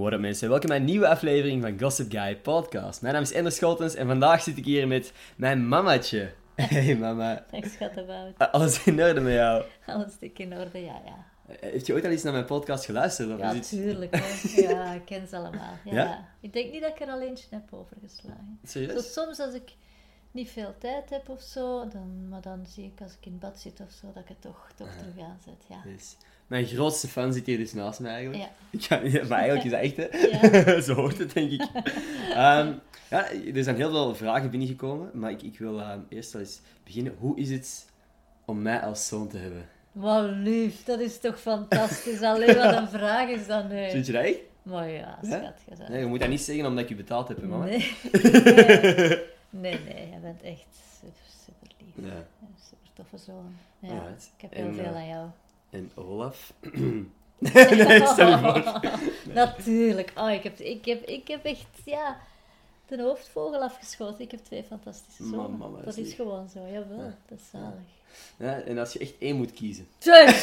What up mensen, welkom bij een nieuwe aflevering van Gossip Guy Podcast. Mijn naam is Ender Scholtens en vandaag zit ik hier met mijn mamaatje. Hey mama, Dag schattenbout. alles in orde met jou? Alles dik in orde, ja, ja. Heeft je ooit al eens naar mijn podcast geluisterd? Of Ja, is het... tuurlijk. Hè. Ja, ik ken ze allemaal. Ja. Ja? Ik denk niet dat ik er al eentje heb overgeslagen. Zo, Serieus? soms als ik niet veel tijd heb of zo, dan, maar dan zie ik als ik in bad zit of zo, dat ik het toch, toch terug aanzet. Ja. Mijn grootste fan zit hier dus naast me eigenlijk. Ja. Ik ga, maar eigenlijk is dat echt, hè? Ja. Zo hoort het, denk ik. Ehm, ja, er zijn heel veel vragen binnengekomen, maar ik, ik wil ehm, eerst wel eens beginnen. Hoe is het om mij als zoon te hebben? Wat lief, dat is toch fantastisch. Alleen wat een vraag is dan nu. Vind je dat echt? Maar ja, schat. bent- Nee, je moet dat niet zeggen omdat ik je betaald heb, hè, mama. Nee. nee. Nee, nee, jij bent echt super, super lief. Ja. Super toffe zoon. Ja, Alright. ik heb heel En, veel eh, aan jou. En Olaf? nee, stel je voor. Natuurlijk. Oh, ik, heb, ik, heb, ik heb echt, ja, de hoofdvogel afgeschoten. Ik heb twee fantastische zonen. mama, dat is lief. gewoon zo, jawel. Ja. Dat is zalig. Ja, en als je echt één moet kiezen. Zot,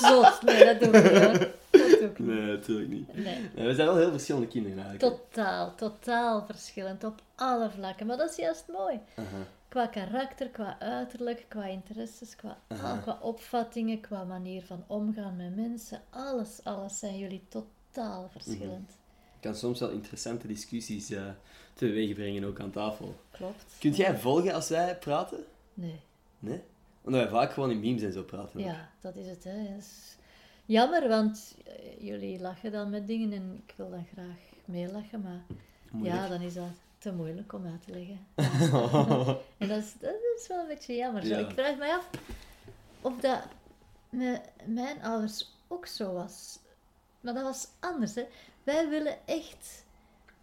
zot. Nee, dat doe ik niet hoor. Dat doe ik niet. Nee, natuurlijk niet. Nee. Nee, we zijn wel heel verschillende kinderen eigenlijk. Totaal, totaal verschillend op alle vlakken. Maar dat is juist mooi. Aha. Qua karakter, qua uiterlijk, qua interesses, qua, Aha. qua opvattingen, qua manier van omgaan met mensen. Alles, alles zijn jullie totaal verschillend. Ik kan soms wel interessante discussies eh teweeg brengen, ook aan tafel. Klopt. Kunt jij volgen als wij praten? Nee. Nee? Omdat wij vaak gewoon in memes en zo praten. ook. Ja, dat is het. Hè. Is jammer, want eh, jullie lachen dan met dingen en ik wil dan graag meelachen, maar Moeilijk. ja, dan is dat te moeilijk om uit te leggen. en dat is, dat is wel een beetje jammer. Zo. Ja. Ik vraag me af of dat met mijn ouders ook zo was. Maar dat was anders. Hè. Wij willen echt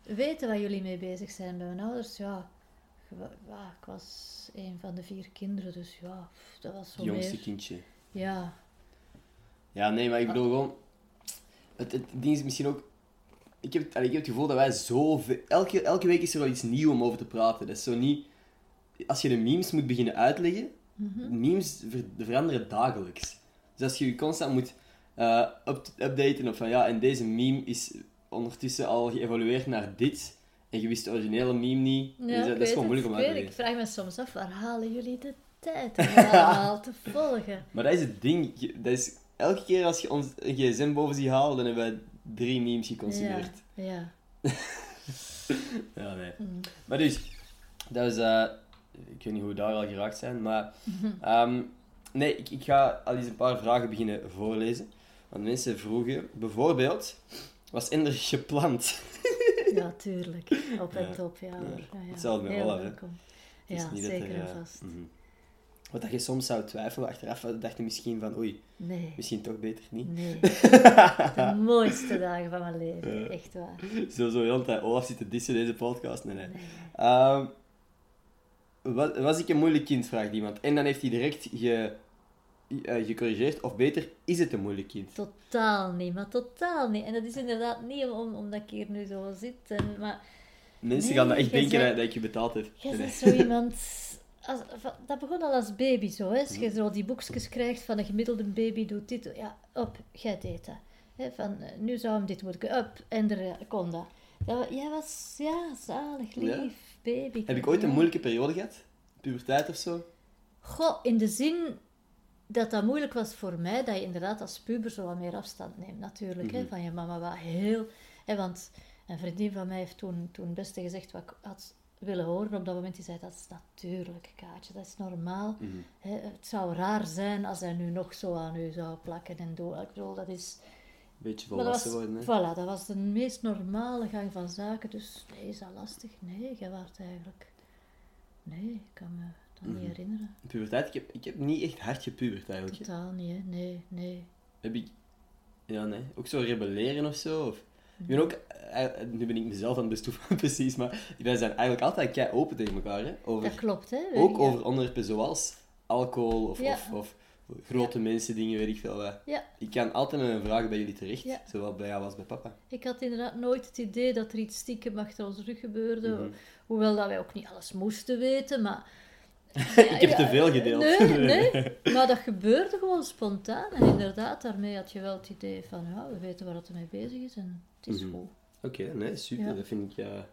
weten waar jullie mee bezig zijn. Bij mijn ouders, ja, ik was een van de vier kinderen, dus ja, dat was zo Het jongste meer. kindje. Ja, Ja, nee, maar ik bedoel gewoon... Het, het ding is misschien ook... Ik heb, allee, ik heb het gevoel dat wij zo... Elke, elke week is er wel iets nieuws om over te praten. Dat is zo niet... Als je de memes moet beginnen uitleggen... Mhm. Memes ver- veranderen dagelijks. Dus als je je constant moet eh, up- updaten of van ja, en deze meme is ondertussen al geëvolueerd naar dit... En je wist de originele meme niet. Ja, dus, dat is gewoon moeilijk om uit te leggen. Ik vraag me soms af, waar halen jullie de tijd om allemaal te volgen? Maar dat is het ding. Dat is, elke keer als je ons een gsm boven ziet halen, dan hebben wij drie memes geconsumeerd. Ja, ja. Ja, nee. Mm. Maar dus, dat is... eh, ik weet niet hoe we daar al geraakt zijn, maar... ehm, nee, ik, ik ga al eens een paar vragen beginnen voorlezen. Want mensen vroegen, bijvoorbeeld... Was Ender gepland? Ja, tuurlijk. Op en Ja. top, ja. Ja, ja. Hetzelfde met Olaf, hè. Ja, zeker er, en eh, vast. mhm. Wat dat je soms zou twijfelen achteraf, dacht je misschien van... Oei, Nee, misschien toch beter niet. nee. De mooiste dagen van mijn leven. Ja. Echt waar. Zo, zo heel tijd Olaf zit te dissen deze podcast. Nee, nee. Nee. Ehm, was, was ik een moeilijk kind, vraagt iemand. En dan heeft hij direct ge, eh, gecorrigeerd. Of beter, is het een moeilijk kind? Totaal niet, maar totaal niet. En dat is inderdaad niet om, omdat ik hier nu zo zit. En, maar Mensen Nee, gaan dat echt denken dat, ik je betaald heb. Jij Nee, bent nee. zo iemand... Als, dat begon al als baby zo, hè. Als je zo die boekjes krijgt van een gemiddelde baby doet dit, ja, op, jij deed dat. Hè, van, eh, nu zou hem dit moeten, up, en er eh, kon dat. Jij was, ja, zalig, lief, Ja. baby. Heb ik ooit een moeilijke periode gehad? Puberteit of zo? Goh, in de zin dat dat moeilijk was voor mij, dat je inderdaad als puber zo wat meer afstand neemt, natuurlijk. hè, Mhm. van je mama wat heel... Hè, want een vriendin van mij heeft toen, toen beste gezegd wat ik had willen horen op dat moment. Die zei, dat is natuurlijk, Kaatje, dat is normaal. Mhm. Het zou raar zijn als hij nu nog zo aan u zou plakken en doen. Ik bedoel, dat is... Beetje volwassen was, worden, hè? voilà, dat was de meest normale gang van zaken. Dus nee, is dat lastig? Nee, jij waart eigenlijk... Nee, ik kan me dat Mhm. niet herinneren. Puberteit, ik heb, ik heb niet echt hard gepubert eigenlijk. Totaal niet, hè. Nee, nee. Heb ik... Ja, nee. Ook zo rebelleren of zo? Of... Ik ben ook... eh, Nu ben ik mezelf aan het bestoeven, precies. Maar wij zijn eigenlijk altijd kei open tegen elkaar, hè? Over... Dat klopt, hè. Ook Ja. over onderwerpen zoals alcohol of, Ja. of, of grote mensen, dingen, weet ik veel wat. Ja. Ik kan altijd met mijn vragen bij jullie terecht, Ja. zowel bij jou als bij papa. Ik had inderdaad nooit het idee dat er iets stiekem achter ons rug gebeurde. Mhm. Hoewel dat wij ook niet alles moesten weten, maar ik heb te veel gedeeld. Nee, nee, maar dat gebeurde gewoon spontaan. En inderdaad, daarmee had je wel het idee van, ja, we weten waar het mee bezig is en het is Mhm. goed. Oké, nee, super. Ja. Dat vind ik ja,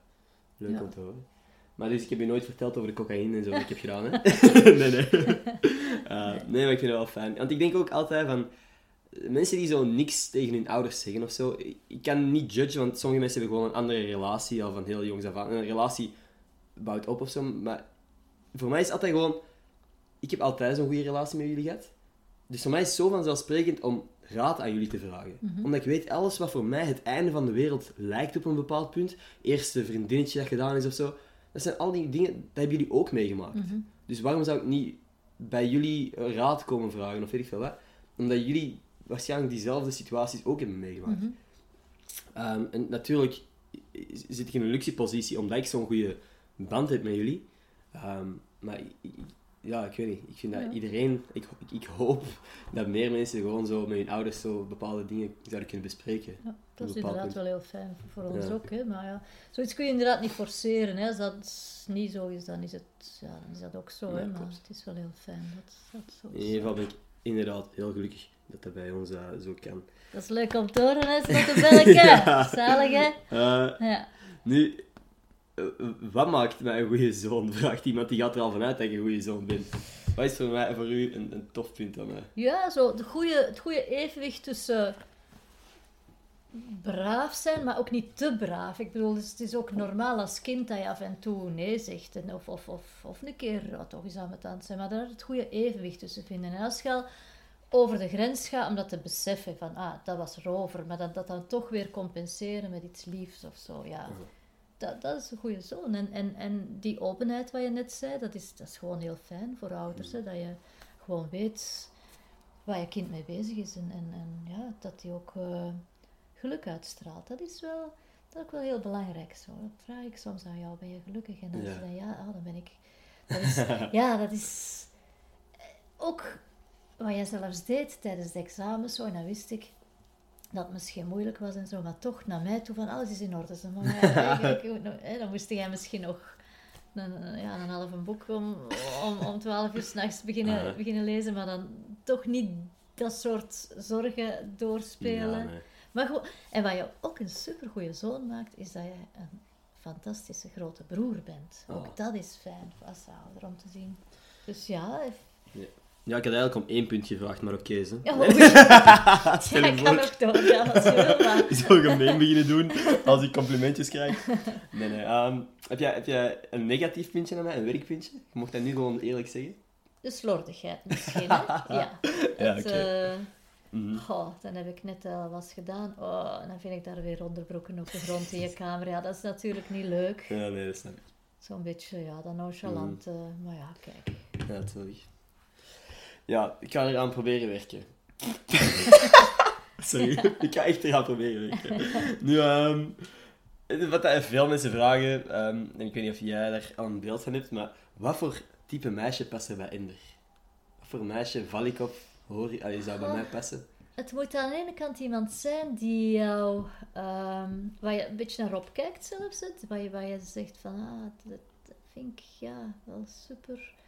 leuk Ja. om te horen. Maar dus, ik heb je nooit verteld over de cocaïne en zo ik heb gedaan, hè? nee, nee. Eh, nee, maar ik vind het wel fijn. Want ik denk ook altijd van... Mensen die zo niks tegen hun ouders zeggen of zo... ik- kan niet judgen, want sommige mensen hebben gewoon een andere relatie al van heel jongs af aan. En een relatie bouwt op of zo. Maar voor mij is het altijd gewoon... Ik heb altijd zo'n goede relatie met jullie gehad. Dus voor mij is het zo vanzelfsprekend om raad aan jullie te vragen. Omdat ik weet, alles wat voor mij het einde van de wereld lijkt op een bepaald punt, eerste vriendinnetje dat gedaan is of zo, dat zijn al die dingen, dat hebben jullie ook meegemaakt. Mhm. Dus waarom zou ik niet bij jullie raad komen vragen of weet ik veel wat? Omdat jullie waarschijnlijk diezelfde situaties ook hebben meegemaakt. Mhm. Ehm, en natuurlijk zit ik in een luxe positie omdat ik zo'n goede band heb met jullie. Ehm, maar ja, ik weet niet. Ik vind dat Ja. iedereen... Ik, ik, ik hoop dat meer mensen gewoon zo met hun ouders zo bepaalde dingen zouden kunnen bespreken. Ja, dat is inderdaad wel heel fijn voor, ons Ja. ook. Hè? Maar ja, zoiets kun je inderdaad niet forceren. Hè? Als dat niet zo is, dan is het, ja, dan is dat ook zo. Hè? Maar klopt. het is wel heel fijn dat dat zo In ieder geval ben ik inderdaad heel gelukkig dat dat bij ons eh, zo kan. Dat is leuk om te horen, hè? Met. Ja. Zalig, hè? Eh, Ja. nu, wat maakt mij een goede zoon? Vraagt iemand die gaat er al vanuit dat ik een goede zoon ben. Wat is voor, mij, voor u een, een tof punt aan mij? Ja, zo de goede, het goede evenwicht tussen braaf zijn, maar ook niet te braaf. Ik bedoel, dus het is ook normaal als kind dat je af en toe nee zegt. En of, of, of, of een keer ja, toch eens aan het tand zijn. Maar daar het goede evenwicht tussen vinden. En als je al over de grens gaat om dat te beseffen van, ah, dat was rover. Maar dat, dat dan toch weer compenseren met iets liefs of zo, ja. Dat, dat is een goede zoon. En, en, en die openheid wat je net zei, dat is, dat is gewoon heel fijn voor ouders. Hè? Dat je gewoon weet waar je kind mee bezig is. En, en, en ja, dat hij ook eh, geluk uitstraalt. Dat is wel, dat is ook wel heel belangrijk. Zo. Dat vraag ik soms aan jou, ben je gelukkig? En dan Ja. zeg je, ja, ah, dan ben ik. Dat is, ja, dat is eh, ook wat jij zelfs deed tijdens de examens. Zo, en dan wist ik dat misschien moeilijk was en zo, maar toch naar mij toe van alles is in orde. Zo, maar ja, dan moest jij misschien nog een, ja, een half een boek om, om, om 12 uur s'nachts beginnen, beginnen lezen, maar dan toch niet dat soort zorgen doorspelen. Ja, nee. Maar en wat je ook een supergoeie zoon maakt, is dat je een fantastische grote broer bent. Ook Oh. dat is fijn als ouder om te zien. Dus ja, Ja, ik had eigenlijk om één punt gevraagd, maar oké, ze. ja, oei. ja, je ik kan nog doorgaan als je wil, maar... zo gemeen beginnen doen als ik complimentjes krijg. Nee, nee. ehm, heb, jij, heb jij een negatief puntje aan mij, een werkpuntje? Je mocht dat nu gewoon eerlijk zeggen. De slordigheid misschien, hè? Ja. Ja, oké. eh, Mhm. goh, dan heb ik net al was gedaan. Oh, en dan vind ik daar weer onderbroeken op de grond in je kamer. Ja, dat is natuurlijk niet leuk. Ja, nee, dat snap ik. Zo'n beetje, ja, dat nonchalant. Eh, maar ja, kijk. Ja, natuurlijk. Ja, ik ga eraan proberen werken. Sorry, ik ga echt eraan proberen werken. Nu, ehm, wat dat veel mensen vragen, ehm, en ik weet niet of jij daar al een beeld van hebt, maar wat voor type meisje past er bij Ender? Wat voor meisje val ik op? Hoor je, allee, zou bij mij passen? Het moet aan de ene kant iemand zijn die jou, ehm, waar je een beetje naar opkijkt zelfs, het, waar, je, waar je zegt van, ah, dat, dat vind ik ja, wel super.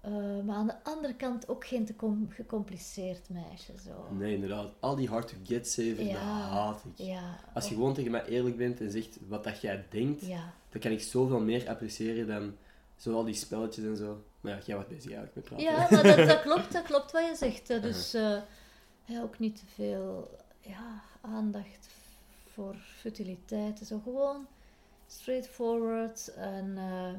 Eh, maar aan de andere kant ook geen te com- gecompliceerd meisje. Zo. Nee, inderdaad. Al die hard-to-get cijfers, dat haat ik. Ja, Als je gewoon tegen mij eerlijk bent en zegt wat dat jij denkt, ja, dan kan ik zoveel meer appreciëren dan zo al die spelletjes en zo. Maar ja, jij was bezig eigenlijk met praten. ja maar dat, dat klopt, dat klopt wat je zegt. Dus eh, ja, ook niet te veel ja, aandacht voor futiliteiten. Zo gewoon straightforward. En, eh,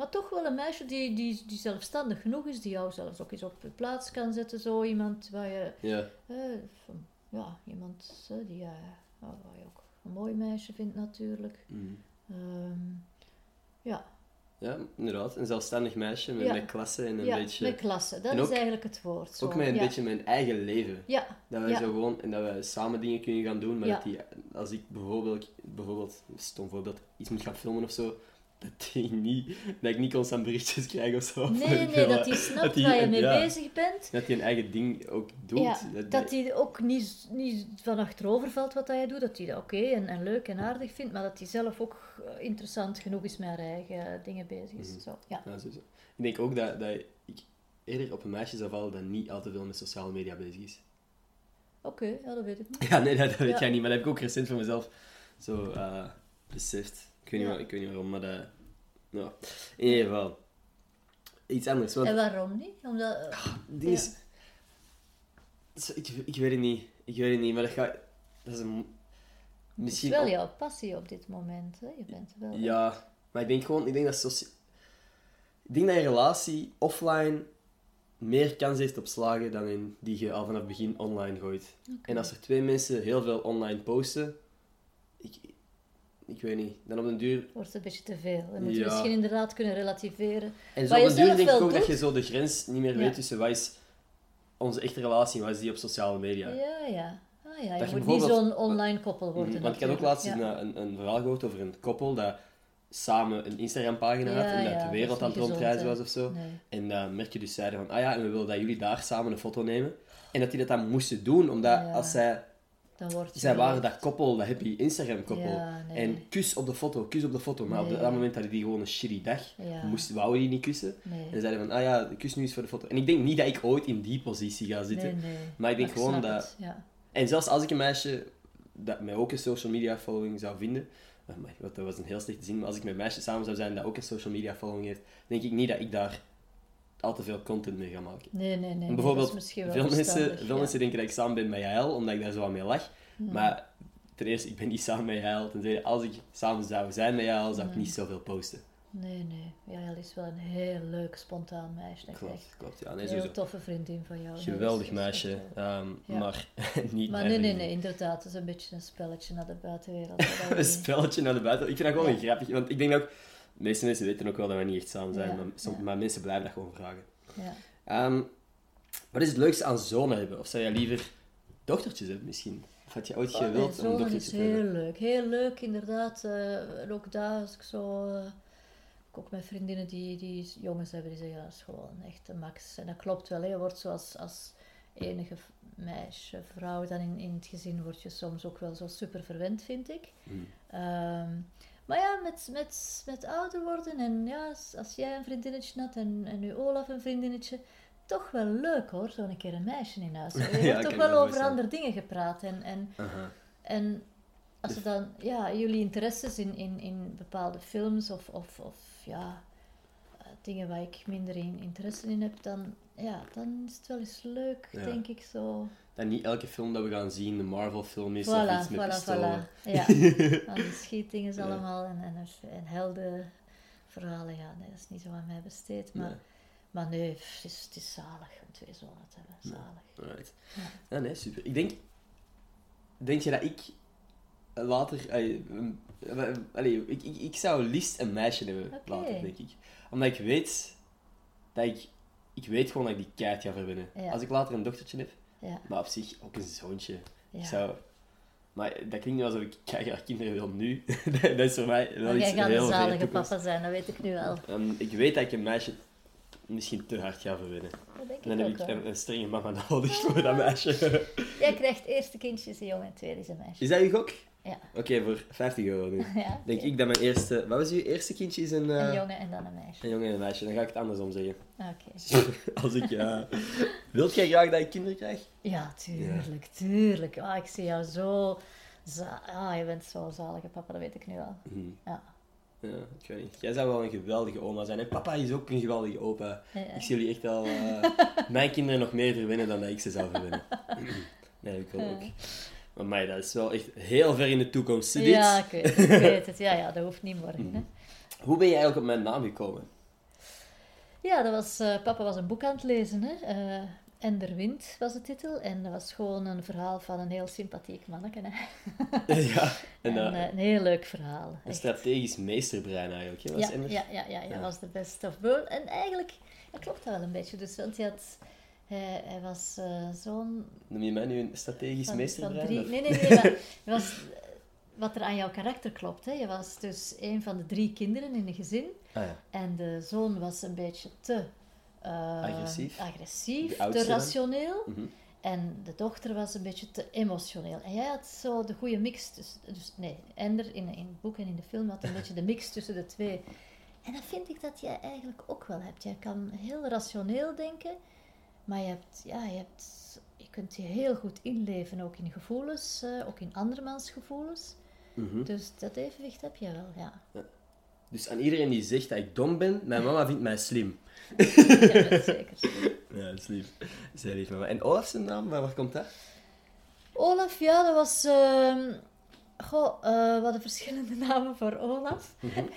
maar toch wel een meisje die, die, die zelfstandig genoeg is, die jou zelfs ook eens op je plaats kan zetten. Zo iemand waar je, Ja. eh, van- ja, iemand die, eh, waar je ook een mooi meisje vindt natuurlijk. Mhm. Ehm, ja, Ja, inderdaad. Een zelfstandig meisje met, Ja. met klasse en een ja beetje... met klasse. Dat is eigenlijk het woord. Zo. Ook met een ja. beetje mijn eigen leven. Ja, Dat we Ja. zo gewoon... En dat we samen dingen kunnen gaan doen, maar dat die... Als ik bijvoorbeeld... Bijvoorbeeld, stom voorbeeld, iets moet gaan filmen of zo, dat, hij niet, dat ik niet constant berichtjes krijg of zo. Nee, nee, dat hij snapt hij- waar je mee ja. bezig bent. Dat hij een eigen ding ook doet. Ja, dat hij ook niet, niet van achterover valt wat hij doet. Dat hij dat oké en, en leuk en aardig vindt. Maar dat hij zelf ook eh, interessant genoeg is met haar eigen dingen bezig is. Mhm. Zo, ja. Ja, sowieso. Ik denk ook dat, dat ik eerder op een meisje zou vallen dat niet al te veel met sociale media bezig is. Oké, ja, dat weet ik niet. Ja, nee, dat, dat weet jij niet, maar dat heb ik ook recent voor mezelf zo eh, beseft. Ik weet, niet waar- ik weet niet waarom, maar dat... Ja. In ieder geval. Iets anders. Want En waarom niet? Omdat... eh, het ding is... Ik, ik weet het niet. Ik weet het niet, maar dat gaat... Dat is een... Het Misschien is wel jouw passie op dit moment. Hè? Je bent wel... Ja, maar ik denk gewoon... Ik denk dat, soci... ik denk dat je relatie offline meer kans heeft op slagen dan in die je al vanaf het begin online gooit. En als er twee mensen heel veel online posten, ik, ik weet niet, dan op den duur... Wordt het een beetje te veel. Dan moet je Ja. misschien inderdaad kunnen relativeren. En zo op je den duur denk ik ook dat je zo de grens niet meer Ja. weet tussen wat is onze echte relatie en wat is die op sociale media. Ja, ja. Ah, ja. Je Dat je moet niet zo'n online koppel worden. Mhm, Want ik had ook laatst eens een, een, een verhaal gehoord over een koppel dat samen een Instagram-pagina had en dat de wereld aan het rondreizen was of zo. Nee. En dat merkje dus zeiden van, ah ja, en we willen dat jullie daar samen een foto nemen. En dat die dat dan moesten doen, omdat als zij... Dan wordt Zij waren dat koppel, dat happy Instagram-koppel. Ja, nee. En kus op de foto, kus op de foto. Maar op dat moment hadden die gewoon een shitty dag. Ja. Moesten, wouden die niet kussen. Nee. En zeiden van, ah ja, kus nu eens voor de foto. En ik denk niet dat ik ooit in die positie ga zitten. Nee, nee. Maar ik denk gewoon dat- Ja. En zelfs als ik een meisje dat mij ook een social media following zou vinden, my god, dat was een heel slechte zin, maar als ik met een meisje samen zou zijn dat ook een social media following heeft, denk ik niet dat ik daar al te veel content mee ga maken. Nee, nee, nee. En bijvoorbeeld, dat is misschien wel veel, mensen, veel ja. mensen denken dat ik samen ben met Jael, omdat ik daar zo aan mee lach. Maar ten eerste, ik ben niet samen met Jael. Ten tweede, als ik samen zou zijn met Jael, zou ik niet zoveel posten. Nee, nee. Ja, Jel is wel een heel leuk, spontaan meisje. Klopt, klopt. Ja, nee, Een heel toffe vriendin van jou. Geweldig meisje, wel- ehm, Ja. maar niet Maar nee, nee, nee, inderdaad. Het is een beetje een spelletje naar de buitenwereld. een spelletje naar de buiten. Ik vind dat gewoon Ja. een grappig, want ik denk ook, de meeste mensen weten ook wel dat we niet echt samen zijn, Ja, maar, som- ja. maar mensen blijven dat gewoon vragen. Ja. Ehm, wat is het leukste aan zonen hebben? Of zou jij liever dochtertjes hebben misschien? Of had je ooit Oh, nee, gewild om dochtertjes te hebben? heel leuk. Heel leuk, inderdaad. Eh, en ook daar, als ik zo... eh, ook met vriendinnen die, die jongens hebben, die zeggen, dat is gewoon echt een max. En dat klopt wel, hè. je wordt zoals als enige meisje, vrouw dan in, in het gezin, word je soms ook wel zo super verwend, vind ik. Hmm. Ehm, maar ja, met, met, met ouder worden en ja, als, jij een vriendinnetje had en, en nu Olaf een vriendinnetje, toch wel leuk hoor, zo'n keer een meisje in huis. Je Ja, toch wel over andere dingen gepraat en, en, en als er dan, ja, jullie interesses in, in, in bepaalde films of, of, of ja, dingen waar ik minder in, interesse in heb, dan, ja, dan is het wel eens leuk, Ja. denk ik zo. Dat niet elke film dat we gaan zien een Marvel film is of Voilà, iets met voilà, pistolen. voilà. Ja, aan die schietdingen Ja. allemaal en, en, en heldenverhalen, ja, nee, dat is niet zo aan mij besteed. Maar Nee. maar nee, het is, het is zalig om twee zonen te hebben, zalig. Ja, nee, super. Ik denk... Denk je dat ik later... allee, een- allee, ik, ik, ik zou liefst een meisje hebben later, denk ik. Omdat ik weet dat ik... Ik weet gewoon dat ik die keihard ga verwinnen. Ja. Als ik later een dochtertje heb, Ja, maar op zich ook een zoontje. ja. Ik zou... Maar dat klinkt niet alsof ik graag kinderen wil nu. dat is voor mij wel Maar iets jij gaat heel een zalige papa zijn, dat weet ik nu wel. Ehm, ik weet dat ik een meisje misschien te hard ga verwinnen. En dan heb ik een, een strenge mama nodig voor dat meisje. Jij krijgt eerste kindje is een jongen en tweede is een meisje. Is dat je gok? Ja. Oké, voor 50 euro nu. Ja, Denk ik dat mijn eerste... Wat was je eerste kindje? Is een, eh, Een jongen en dan een meisje. een jongen en een meisje. Dan ga ik het andersom zeggen. Oké. Als ik... ja Wilt jij graag dat ik kinderen krijg? Ja, tuurlijk, tuurlijk. Ah, ik zie jou zo... Ah, je bent zo'n zalige papa, dat weet ik nu wel. Hm. Ja. Ja, ik weet niet. Jij zou wel een geweldige oma zijn. En papa is ook een geweldige opa. Ja. Ik zie jullie echt wel... eh, mijn kinderen nog meer verwinnen dan dat ik ze zou verwinnen. nee, ik wil ook. Maar mij, dat is wel echt heel ver in de toekomst. Zie? Ja, ik weet het, ik weet het. Ja, ja, dat hoeft niet morgen. Hè. Hoe ben je eigenlijk op mijn naam gekomen? Ja, dat was, eh, papa was een boek aan het lezen. Hè. Eh, en der Wind was de titel. En dat was gewoon een verhaal van een heel sympathiek manneke. Hè. ja, en, En, eh, een heel leuk verhaal. een echt. strategisch meesterbrein eigenlijk. Hè? Was Ja, ja, ja, ja, was de best of both. En eigenlijk ja, klopt dat wel een beetje. Dus, want hij, had, hij, hij was eh, zo'n... Noem je mij nu een strategisch van- meesterbrein? van drie- Nee, nee, nee. maar was wat er aan jouw karakter klopt. Hè? Je was dus een van de drie kinderen in een gezin. Ah ja. En de zoon was een beetje te... eh, Agressief. te rationeel. Mhm. En de dochter was een beetje te emotioneel. En jij had zo de goede mix tussen... Dus nee, Ender in, in het boek en in de film had een beetje de mix tussen de twee. En dat vind ik dat jij eigenlijk ook wel hebt. Jij kan heel rationeel denken, maar je, hebt, ja, je, hebt, je kunt je heel goed inleven, ook in gevoelens, eh, ook in andermans gevoelens. Mhm. Dus dat evenwicht heb je wel, ja. Dus aan iedereen die zegt dat ik dom ben, mijn mama vindt mij slim. Ja, dat zeker. Ja, dat is lief. Lief, mama. En Olaf zijn naam, waar, waar komt dat? Olaf, ja, dat was... ehm, Goh, eh, we hadden verschillende namen voor Olaf. En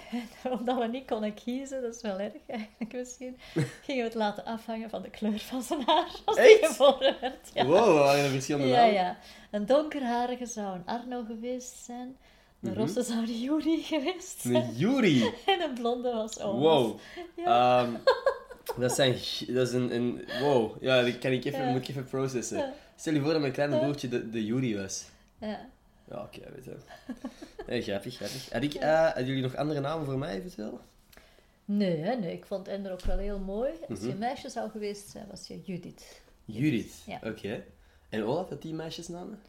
omdat we niet konden kiezen, dat is wel erg eigenlijk misschien, gingen we het laten afhangen van de kleur van zijn haar als hij geboren werd. Ja. Wow, we er verschillende Ja, namen. ja. Een donkerharige zou een Arno geweest zijn. Een Mhm. rosse zou de Juri geweest zijn. Een Yuri. En een blonde was Olaf. Wow. Ja. Ehm, dat, zijn, dat is een, een... Wow. Ja, dat kan ik even, Ja. moet ik even processen. Stel je voor dat mijn kleine broertje de, de Yuri was. Ja. Ja, oké, weet je. Nee, grappig, grappig. Had ik, eh, hadden jullie nog andere namen voor mij eventueel? Nee, hè, nee, ik vond Ender ook wel heel mooi. Als je Mhm. een meisje zou geweest zijn, was je Judith. Judith. Ja. Oké. En Olaf, had die meisjesnamen?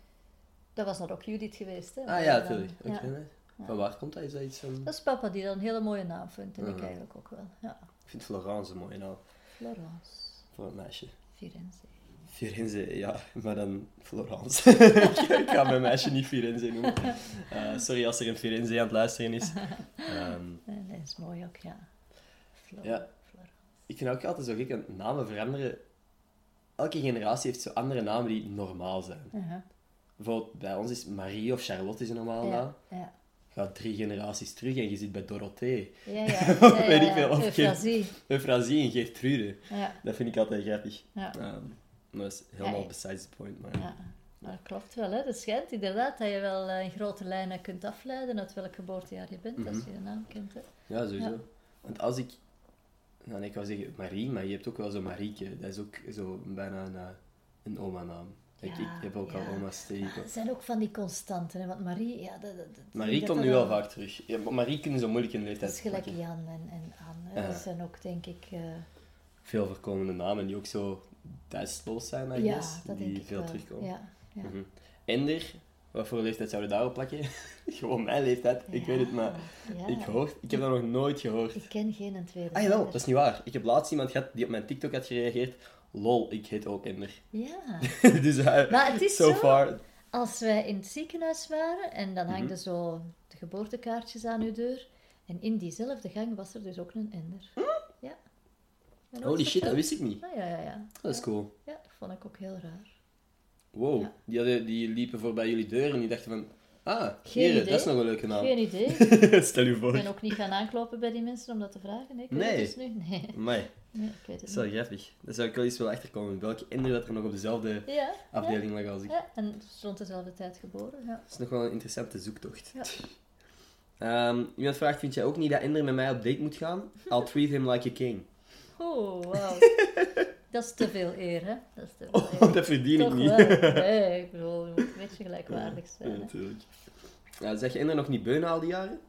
Dat was dan ook Judith geweest, hè? Ah ja, dan- natuurlijk. Oké, ja. nee. Van waar komt dat? Is dat iets van... Dat is papa die dat een hele mooie naam vindt. En ik Mhm. eigenlijk ook wel. Ja. Ik vind Florence een mooie naam Florence. voor een meisje. Firenze. Firenze, ja, maar dan Florence. ik ga mijn meisje niet Firenze noemen. Eh, sorry als er een Firenze aan het luisteren is. Ehm, Nee, nee, dat is mooi ook, ja. Flor- Ja. Florence. ik vind ook altijd zo gek, dat namen veranderen. Elke generatie heeft zo andere namen die normaal zijn. Uh-huh. Bijvoorbeeld bij ons is Marie of Charlotte is een normale naam. Ja, ja. Ga drie generaties terug en je zit bij Dorothee, Ja, ja. ja, Weet ik ja, veel, of Euphrasie. Euphrasie en Geertrude. Ja, Dat vind ik altijd grappig. ja, Ehm, maar dat is helemaal Ja, besides the point. Maar... ja. Maar dat klopt wel, hè. Het schijnt inderdaad dat je wel eh, in grote lijnen kunt afleiden uit welk geboortejaar je bent, als Mhm. je de naam kent, hè. Ja, sowieso. Ja. Want als ik... Nou, ik wou zeggen Marie, maar je hebt ook wel zo Marieke. Dat is ook zo bijna een, eh, een oma-naam. Ik, heb ook ja. al oma's tegen. Het zijn ook van die constanten, hè. Want Marie, ja... Dat, dat, dat- Marie dat komt dat nu wel vaak terug. Ja, maar Marie kunnen zo moeilijk in de Dat leeftijd is gelijk. Jan en, en Anne. Dat zijn ook, denk ik... eh, Veel voorkomende namen die ook zo tijdsloos zijn, I ja, guess, dat die veel terugkomen. Ja, ja. Mhm. Ender, wat voor leeftijd zouden we daarop plakken? Gewoon mijn leeftijd, ik weet het, maar ja. ik, hoor, ik heb dat nog nooit gehoord. Ik ken geen een tweede. Ah jawel, dat is niet waar. Ik heb laatst iemand gehad die op mijn TikTok had gereageerd. Lol, ik heet ook Ender. Ja. dus Maar het is so zo, far. als wij in het ziekenhuis waren en dan Mhm. hangden zo de geboortekaartjes aan uw deur. En in diezelfde gang was er dus ook een ender. Ja. Holy shit, dat wist ik niet. Ah, ja, ja, ja. Dat is cool. Ja, dat vond ik ook heel raar. Wow, Ja. die, hadden, die liepen voorbij jullie deur en die dachten van... Ah, Geen idee. dat is nog een leuke naam. Geen idee. Stel je Ik voor. ben ook niet gaan aankloppen bij die mensen om dat te vragen. Nee, ik Nee. het dus nu. Nee, Amai, nee ik weet dat het is wel grappig. Daar zou ik wel eens wel achterkomen. Welke Ender dat er nog op dezelfde Ja, afdeling lag als ik. ja, en rond dezelfde tijd geboren. Ja. Dat is nog wel een interessante zoektocht. Ja. Ehm, iemand vraagt, vind jij ook niet dat Ender met mij op date moet gaan? I'll treat him like a king. Oh, wauw. dat is te veel eer, hè? Dat is te veel eer. Oh, dat verdien ik Toch niet. wel. Nee, ik bedoel, je moet een beetje gelijkwaardig zijn. Ja, natuurlijk. Ja, zeg je Ender nog niet beunen al die jaren?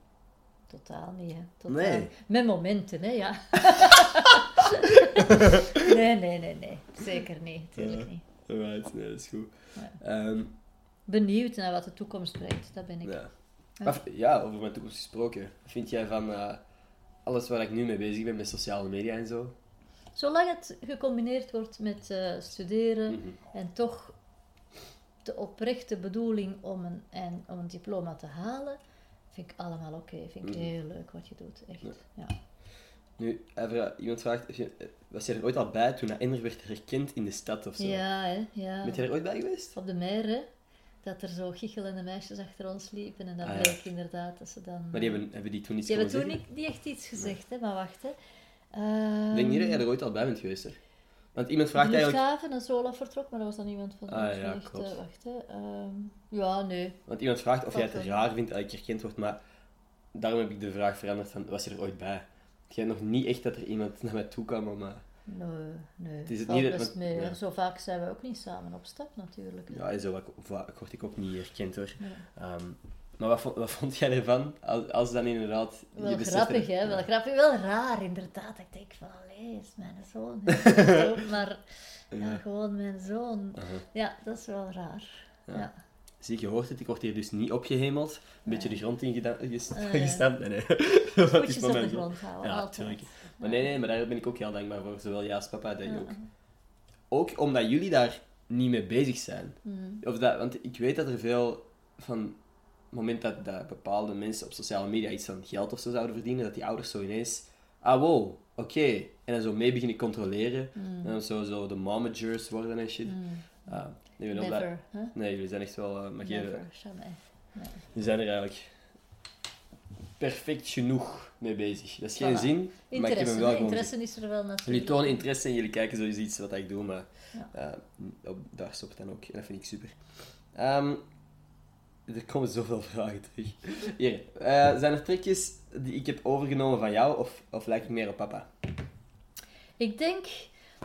Totaal niet, hè. Totaal. Nee. Met momenten, hè, ja. nee, nee, nee, nee. Zeker niet. Tuurlijk Ja. niet. Alright, nee, dat is goed. Ja. Ehm, Benieuwd naar wat de toekomst brengt, dat ben ik. ja. Ja. Over mijn toekomst gesproken. Vind jij van eh, alles waar ik nu mee bezig ben, met sociale media en zo? Zolang het gecombineerd wordt met eh, studeren Mhm. en toch de oprechte bedoeling om een, en, om een diploma te halen, vind ik allemaal oké. Vind ik Mhm. heel leuk wat je doet, echt. Ja. Ja. Nu, hij vra- iemand vraagt, eh, was jij er ooit al bij toen dat Ender werd herkend in de stad of zo? Ja, hè, ja. Ben je er ooit bij geweest? Op de meer, hè, dat er zo giechelende meisjes achter ons liepen. En dat Ah, ja. bleek inderdaad dat ze dan... Maar die hebben, hebben die toen iets die hebben toen niet, niet echt iets gezegd, hè, maar wacht, hè. Ehm, Ik denk niet dat jij er ooit al bij bent geweest, hè? Want iemand de vraagt eigenlijk... luchthaven en Zola vertrok, maar dat was dan iemand van Ah, ja, echt, klopt. eh, wacht, hè. Ehm, ja, nee. Want iemand vraagt of jij het raar vindt dat ik herkend word, maar daarom heb ik de vraag veranderd van, was je er ooit bij? Jij nog niet echt dat er iemand naar mij toe kwam om... eh, Nee, nee. Het is het niet dat- mee. ja. Zo vaak zijn we ook niet samen op stap, natuurlijk. hè. ja, en zo vaak word ik ook niet herkend, hoor. Ja. Ehm, Maar wat vond, wat vond jij ervan? Als, als dan inderdaad... je Wel grappig, hè? Ja. Wel grappig, wel raar inderdaad. Ik denk van, allee, is mijn zoon. Zo, maar ja, Ja. gewoon mijn zoon. Aha. Ja, dat is wel raar. Ja. Zie, je hoort het, ik word hier dus niet opgehemeld. Een beetje de grond ingestampt. Ja. gestampt. Nee, nee. Dat is op de grond houden, Ja, altijd. tuurlijk. Maar nee, nee, maar daar ben ik ook heel dankbaar voor. Zowel jij als papa, dat je ook. Ook omdat jullie daar niet mee bezig zijn. Mm. Of dat, want ik weet dat er veel van het moment dat, dat bepaalde mensen op sociale media iets van geld of zo zouden verdienen, dat die ouders zo ineens, ah wow, oké. En dan zo mee beginnen controleren. En dan zo, zo de momagers worden en shit. Mm. Ah, nee, we Never, hè? nee, jullie zijn echt wel, uh, maar geen- Never, jamais. Nee. jullie zijn er eigenlijk perfect genoeg mee bezig. Dat is geen Voilà. zin, maar ik heb Interesse, hem wel gewoon interesse is er wel natuurlijk. Jullie tonen interesse en jullie kijken sowieso iets wat ik doe, maar Ja. eh, op, daar stopt het dan ook. En dat vind ik super. Ehm, er komen zoveel vragen terug. Hier, eh, zijn er trekjes die ik heb overgenomen van jou, of, of lijk ik meer op papa? Ik denk,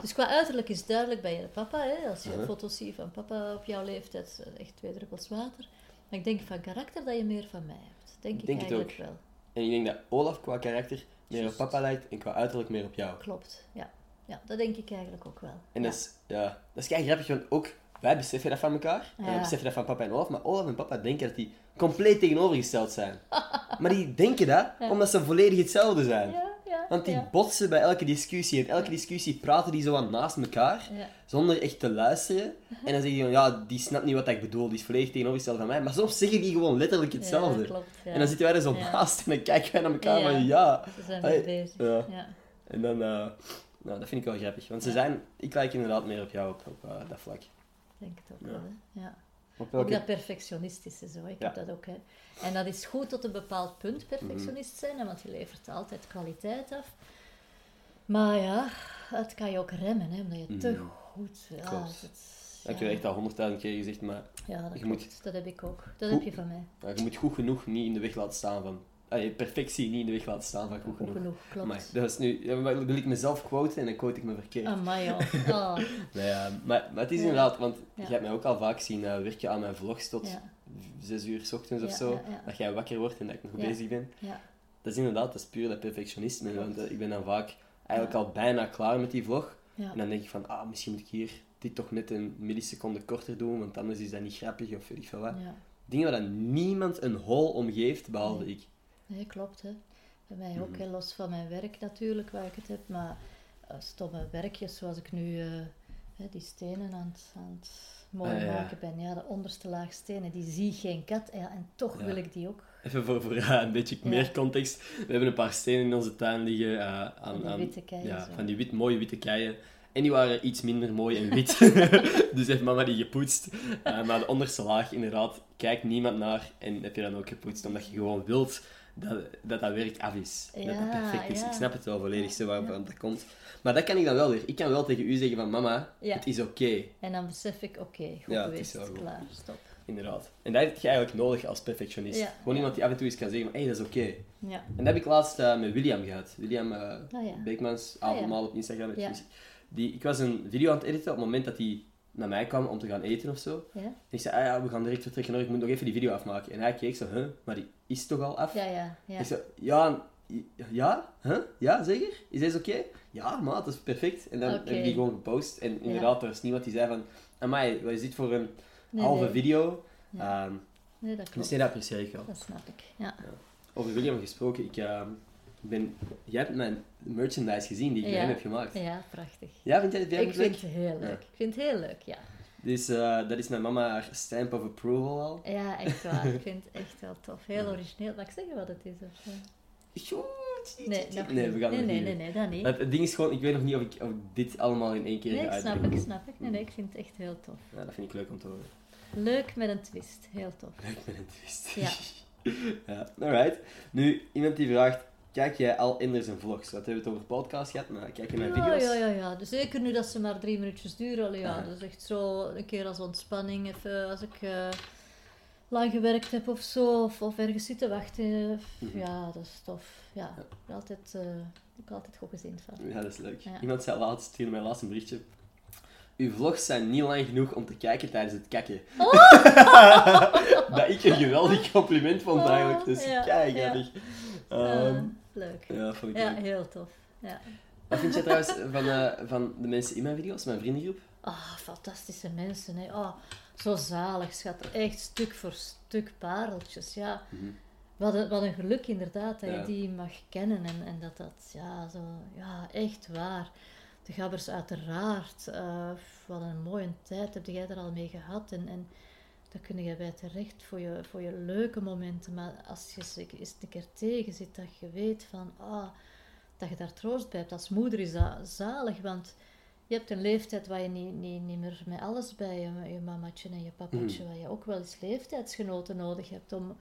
dus qua uiterlijk is duidelijk bij je papa, hè? als je foto's ziet van papa op jouw leeftijd, eh, echt twee druppels water. Maar ik denk van karakter dat je meer van mij hebt. Denk ik, Denk eigenlijk wel. En ik denk dat Olaf qua karakter meer op papa lijkt en qua uiterlijk meer op jou. Klopt, ja. Ja, dat denk ik eigenlijk ook wel. En ja. dat is, ja, dat is kei grappig, want ook wij beseffen dat van elkaar. En wij beseffen dat van papa en Olaf. Maar Olaf en papa denken dat die compleet tegenovergesteld zijn. maar die denken dat omdat ze volledig hetzelfde zijn. Ja. Want die ja. botsen bij elke discussie. En elke discussie praten die zo aan naast elkaar, Ja. zonder echt te luisteren. En dan zeg je van, ja, die snapt niet wat ik bedoel, die is volledig tegenovergesteld van mij. Maar soms zeggen die gewoon letterlijk hetzelfde. Klopt. En dan zitten wij er zo naast en dan kijken wij naar elkaar van, ja. Ze zijn Hey, mee bezig. ja. Ja. En dan, eh, nou, dat vind ik wel grappig. Want ze zijn, ik lijk inderdaad meer op jou op, op eh, dat vlak. Ik denk het ook wel. Hè. Ja. Ook dat perfectionistische zo. Ik Ja. heb dat ook. Hè. En dat is goed tot een bepaald punt Mhm. perfectionist zijn, hè, want je levert altijd kwaliteit af. Maar ja, het kan je ook remmen, hè, omdat je te Mhm. goed... Ja, Ik heb echt al honderdduizend keer gezegd, maar Ja, dat je klopt. moet- Dat heb ik ook. Dat Hoe- heb je van mij. ja, je moet goed genoeg niet in de weg laten staan van... je perfectie niet in de weg laten staan van goed Goed genoeg. genoeg, klopt. Amai, dat is nu... ja, maar wil ik mezelf quoten en dan quote ik me verkeerd. Amai, joh. Oh, Nee, maar, maar het is Ja. inderdaad, want Ja. je hebt mij ook al vaak zien eh, werken aan mijn vlogs tot zes uur s ochtends of zo. Dat jij wakker wordt en dat ik nog bezig ben. ja. Dat is inderdaad, dat is puur dat perfectionisme. Want eh, ik ben dan vaak eigenlijk al bijna klaar met die vlog. En dan denk ik van, ah, misschien moet ik hier dit toch net een milliseconde korter doen, want anders is dat niet grappig of weet ik veel wat. Dingen waar dan niemand een hol om geeft, behalve Nee. ik. Nee, klopt. Hè. Bij mij ook, Mhm. hè, los van mijn werk natuurlijk, waar ik het heb. Maar eh, stomme werkjes, zoals ik nu eh, die stenen aan het, aan het mooi Ah, ja. maken ben. Ja, de onderste laag stenen, die zie geen kat. Ja, en toch Ja. wil ik die ook. Even voor, voor een beetje meer context. We hebben een paar stenen in onze tuin liggen. eh, aan, Van die aan- witte keien Ja, zo. van die wit, mooie witte keien. En die waren iets minder mooi en wit. dus heeft mama die gepoetst. Maar de onderste laag, inderdaad, kijkt niemand naar. En heb je dan ook gepoetst, omdat je gewoon wilt dat dat, dat werk af is. dat dat perfect is. ja. Ik snap het wel volledig, zo Ja. dat komt. Maar dat kan ik dan wel weer. Ik kan wel tegen u zeggen van, mama, het is oké. En dan besef ik, oké, goed Ja, het geweest, is wel goed. klaar, stop. Inderdaad. En dat heb je eigenlijk nodig als perfectionist. Gewoon iemand die af en toe eens kan zeggen, hé, hey, dat is oké. Ja, En dat heb ik laatst eh, met William gehad. William eh Ah. Beekmans, Ah, ja. avondmaal op Instagram. Die, ik was een video aan het editen op het moment dat hij naar mij kwam om te gaan eten of zo. ja, En ik zei, ah ja, we gaan direct vertrekken hoor, ik moet nog even die video afmaken. En hij keek zo, huh, maar die is toch al af? ja, ja. ja. Ik zei, ja, ja, huh? ja, zeker? Is deze oké? Ja, maat, dat is perfect. En dan heb ik die gewoon gepost. En inderdaad, er was niemand die zei van, amai, wat is dit voor een Nee, halve nee. video? Ja. Ehm, Nee, dat dus klopt. nee, dat apprecieer ik wel. Dat snap ik, ja. Over William gesproken, ik ehm, ben... Jij hebt mijn merchandise gezien die ik Ja. hem heb gemaakt. Ja, prachtig. Ja, vind jij het Ik leuk? vind het heel leuk. Ik vind het heel leuk, ja. Dus eh, dat is mijn mama haar stamp of approval al. Ja, echt waar. Ik vind het echt wel tof. Heel origineel. Mag ik zeggen wat het is? Of? Goed. Nee, nee, we gaan nee, nee, nee, nee, dat niet. Het, ding is gewoon, ik weet nog niet of ik, of dit allemaal in één keer Nee, ga snap uitbrengen. ik, snap ik. Nee, nee, ik vind het echt heel tof. Ja, dat vind ik leuk om te horen. Leuk met een twist. Heel tof. Leuk met een twist. Ja. ja, alright. Nu, iemand die vraagt, kijk jij al in zijn vlogs? Wat hebben we het over podcast gehad, maar kijk je mijn Ja, video's? ja, ja, ja. Dus zeker nu dat ze maar drie minuutjes duren. allee, Ja, Ja. dat is echt zo een keer als ontspanning. Even als ik eh, lang gewerkt heb of zo. Of, of ergens zitten wachten. Mhm. Ja, dat is tof. Ja, altijd, eh, ook altijd goed gezien van. Ja, dat is leuk. Ja. Iemand zei laatst, stuurde mij laatst een berichtje. uw vlogs zijn niet lang genoeg om te kijken tijdens het kakken. Oh! dat ik een geweldig compliment vond eigenlijk. Dus Ja, kijk, ja. Leuk. ja, vond ik Ja, leuk. heel tof. Ja. Wat vind je trouwens van, eh, van de mensen in mijn video's, mijn vriendengroep? Ah, fantastische mensen. Hè. Ah, zo zalig, schat. Echt stuk voor stuk pareltjes. Ja. Mhm. Wat een, wat een geluk inderdaad dat Ja. je die mag kennen en, en dat dat, ja, zo, ja, echt waar. De gabbers uiteraard. eh, wat een mooie tijd heb jij er al mee gehad en, en daar kun je bij terecht voor je, voor je leuke momenten. Maar als je ze eens een keer tegen zit, dat je weet van, ah, dat je daar troost bij hebt. Als moeder is dat zalig, want je hebt een leeftijd waar je niet, niet, niet meer met alles bij je, je mamatje en je papatje, waar je ook wel eens leeftijdsgenoten nodig hebt om,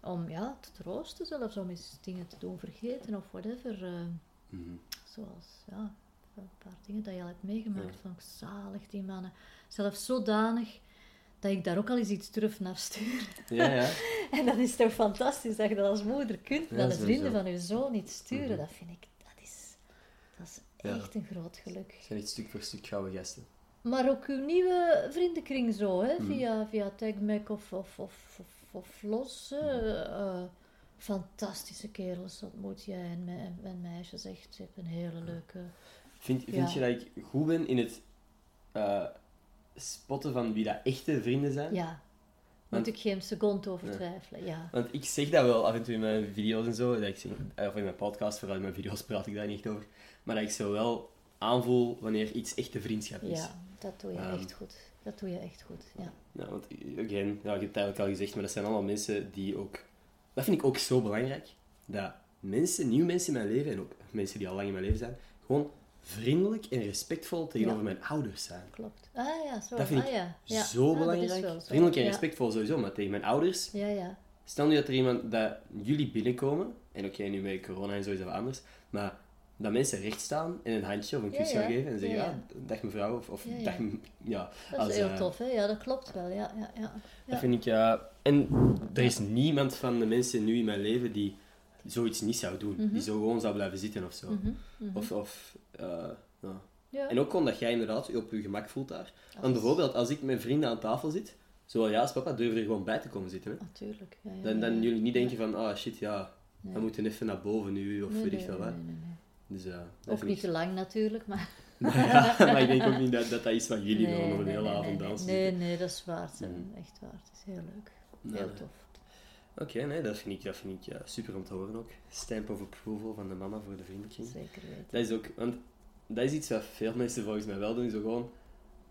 om ja, te troosten, zelfs om eens dingen te doen vergeten of whatever. eh, Mhm. zoals ja, een paar dingen dat je al hebt meegemaakt, Ja. ik zalig, die mannen. Zelfs zodanig dat ik daar ook al eens iets durf naar stuur. Ja, ja. En dat is toch fantastisch dat je dat als moeder kunt, Ja, dat de vrienden van je zoon iets sturen. Mhm. Dat vind ik, dat is, dat is echt een groot geluk. Het zijn echt stuk voor stuk gouden gasten. Maar ook uw nieuwe vriendenkring zo, hè? Mhm. via, via TagMac of, of, of, of, of Los. hè. Eh, fantastische kerels ontmoet jij en, me- en, en meisjes. Echt, je hebt een hele leuke... Vind, vind je dat ik goed ben in het eh, spotten van wie dat echte vrienden zijn? Ja, Want- moet ik geen seconde over Ja. twijfelen. Ja. Want ik zeg dat wel af en toe in mijn video's en zo. Dat ik zeg, eh, of in mijn podcast, vooral in mijn video's praat ik daar niet over. Maar dat ik zo wel aanvoel wanneer iets echte vriendschap is. ja, dat doe je Ehm. echt goed. Dat doe je echt goed, ja. Ja, want again, ja, ik heb het eigenlijk al gezegd, maar dat zijn allemaal mensen die ook... Dat vind ik ook zo belangrijk. Dat mensen, nieuwe mensen in mijn leven, en ook mensen die al lang in mijn leven zijn, gewoon vriendelijk en respectvol tegenover Ja. mijn ouders zijn. Klopt. Ah ja, zo. Dat vind ah, ik ja. ja. Zo Ah, belangrijk. zo. Vriendelijk en respectvol sowieso, maar tegen mijn ouders... Ja, ja. Stel nu dat er iemand, dat jullie binnenkomen, en oké, nu met corona en zo is dat wat anders, maar dat mensen recht staan en een handje of een kus gaan geven en zeggen, Ja, dag mevrouw, of, of dag, ja. Dat als, is heel eh, tof, hè? Ja, dat klopt wel. Ja, ja, ja. ja. Dat vind ik, ja... En er is niemand van de mensen nu in mijn leven die zoiets niet zou doen. Mhm. Die zo gewoon zou blijven zitten of zo. Mhm, mhm. Of, of eh, ja. ja. En ook gewoon dat jij inderdaad je op je gemak voelt daar. Want bijvoorbeeld, als ik met vrienden aan tafel zit, zo ja, als papa, durf er gewoon bij te komen zitten. Hè? Natuurlijk. Ja, Dan, dan jullie niet denken van, ah shit, ja, Nee. we moeten even naar boven nu, of Nee, weet ik veel nee, wat. nee, nee, nee. Dus, eh, dat Ook niet te lang natuurlijk, maar... maar, ja, maar ik denk ook niet dat dat, dat is wat jullie nee, nog een hele avond dansen. Nee, nee, dat is waar. Het is Mhm. Echt waar. Het is heel leuk. Heel tof. Oké, nee, dat vind ik, dat vind ik ja, super om te horen ook. Stamp of approval van de mama voor de vriendenkring. Zeker weten. Dat is ook, want dat is iets wat veel mensen volgens mij wel doen, zo gewoon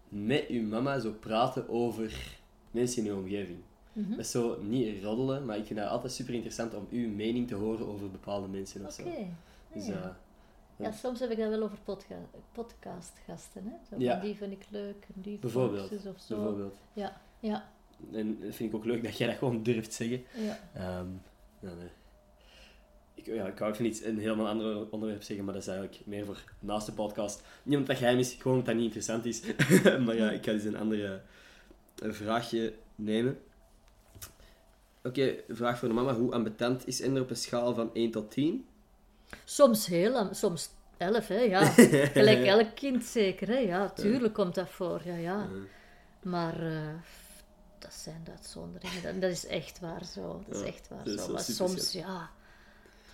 met uw mama zo praten over mensen in uw omgeving. Mhm. Dat is zo niet roddelen, maar ik vind dat altijd super interessant om uw mening te horen over bepaalde mensen of Oké. zo. Dus, ja. eh, Ja, soms heb ik dat wel over podca podcastgasten. Hè? Zo, Ja. Die vind ik leuk, en die Bijvoorbeeld, of zo. bijvoorbeeld. Ja, ja, En dat vind ik ook leuk dat jij dat gewoon durft zeggen. ja. Ehm, nee. Ik, ja, ik wou even iets, een helemaal ander onderwerp zeggen, maar dat is eigenlijk meer voor naast de podcast. Niet omdat dat geheim is, gewoon omdat dat niet interessant is. maar ja, ik ga dus een andere vraagje nemen. Oké, vraag voor de mama. Hoe ambetant is Ender op een schaal van 1 tot 10? Soms heel, soms elf, hè, ja. Gelijk elk kind zeker, hè. Ja, tuurlijk komt dat voor, ja, ja. Maar eh, dat zijn de uitzonderingen. Dat, dat is echt waar zo. Dat is Ja, echt waar dat zo. Maar soms, ja,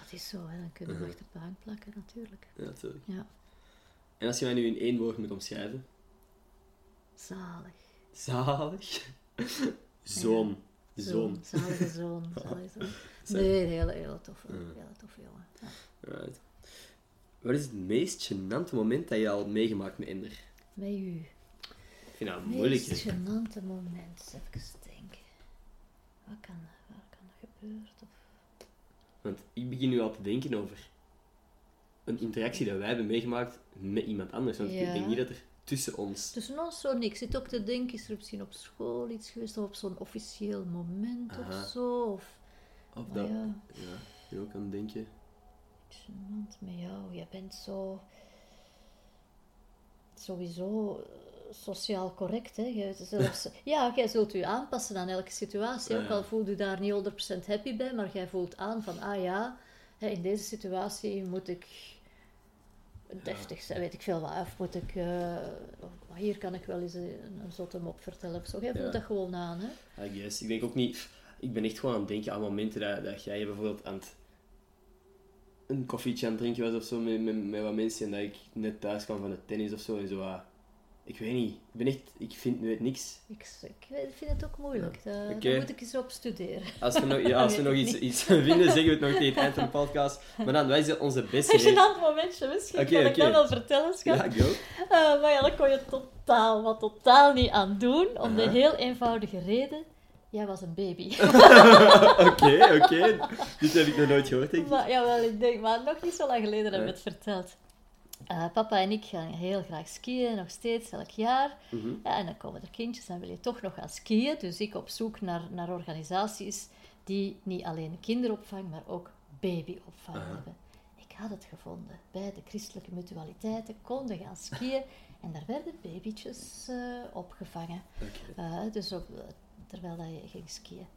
dat is zo. Hè. Dan kunnen we achter de bank plakken, natuurlijk. Ja, natuurlijk. Ja, En als je mij nu in één woord moet omschrijven? zalig. Zalig. Zoon. Zoon. Zalige zoon. Zalige zoon. Nee, een hele, hele toffe, hele toffe jongen. Ja. Right. Wat is het meest gênante moment dat je al meegemaakt met Ender? Met u. Vind dat moeilijk. meest hè. gênante moment, even denken. Wat kan, waar kan dat gebeuren? Of... Want ik begin nu al te denken over een interactie dat wij hebben meegemaakt met iemand anders. Want Ja. ik denk niet dat er tussen ons... Tussen ons zo niks. Ik zit ook te denken, is er misschien op school iets geweest of op zo'n officieel moment Aha. of zo? Of, Of dat... ja, Ja, je ook aan denken. gênant met jou. Jij bent zo... Sowieso sociaal correct, hè. Zelfs, ja, jij zult u aanpassen aan elke situatie. Ook al voelt u daar niet 100% happy bij, maar jij voelt aan van, ah ja, in deze situatie moet ik deftig zijn, weet ik veel wat. Of moet ik, eh, oh, hier kan ik wel eens een, een zotte mop vertellen of zo. Jij voelt Ja. dat gewoon aan, hè? I guess. Ik denk ook niet... Ik ben echt gewoon aan het denken aan momenten dat, dat jij bijvoorbeeld aan het... Een koffietje aan het drinken was of zo met, met, met wat mensen en dat ik net thuis kwam van de tennis of zo en zo. ah, ik weet niet. Ik ben echt... Ik vind weet niks. Ik, vind het ook moeilijk. Daar, Oké. daar moet ik eens op studeren. Als we nog, ja, als we nog iets, iets vinden, zeggen we het nog tegen het eind van de podcast. Maar dan, wij zijn onze beste... Een gênant momentje, misschien Oké, kan ik dat wel vertellen, schat. Ja, go. Eh, maar ja, daar kon je totaal, wat totaal niet aan doen. Om de heel eenvoudige reden, jij was een baby. Oké, oké. Dit heb ik nog nooit gehoord, denk ik. maar, jawel, ik denk, maar nog niet zo lang geleden hebben we het verteld. Eh, papa en ik gaan heel graag skiën, nog steeds, elk jaar. Mhm. Ja, en dan komen er kindjes en wil je toch nog gaan skiën. Dus ik op zoek naar, naar organisaties die niet alleen kinderopvang, maar ook babyopvang hebben. Ik had het gevonden. Bij de christelijke mutualiteiten konden gaan skiën en daar werden babytjes eh, opgevangen. Eh, dus op, terwijl dat je ging skiën.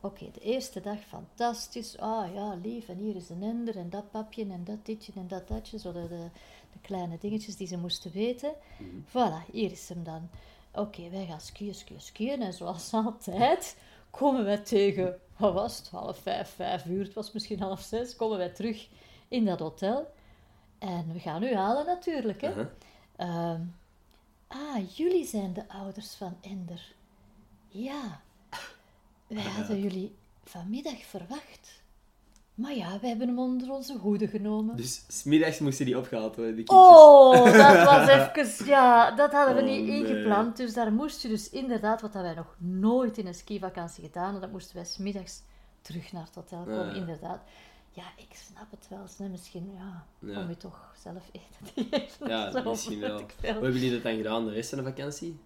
Oké, de eerste dag fantastisch. Ah ja, lief, en hier is een ender en dat papje en dat ditje en dat datje. Zo de, de, kleine dingetjes die ze moesten weten. Mhm. Voilà, hier is hem dan. Oké, wij gaan skiën, skiën, skiën. En zoals altijd komen wij tegen, wat was het, half vijf, vijf uur. Het was misschien half zes. Komen wij terug in dat hotel. En we gaan u halen natuurlijk, hè. Ehm, ah, jullie zijn de ouders van Ender. Ja, wij hadden jullie vanmiddag verwacht. Maar ja, wij hebben hem onder onze hoede genomen. Dus smiddags moesten die opgehaald worden, die kindjes. Oh, dat was even... Ja, dat hadden we Oh, niet nee. ingepland. Dus daar moest je dus inderdaad, wat dat wij nog nooit in een skivakantie gedaan hadden, dat moesten wij smiddags terug naar het hotel komen, Ah. inderdaad. Ja, ik snap het wel. Snel. Misschien, ja, Ja. om je toch zelf eten te geven. Ja, misschien wel. Hoe hebben jullie dat dan gedaan de rest van de vakantie?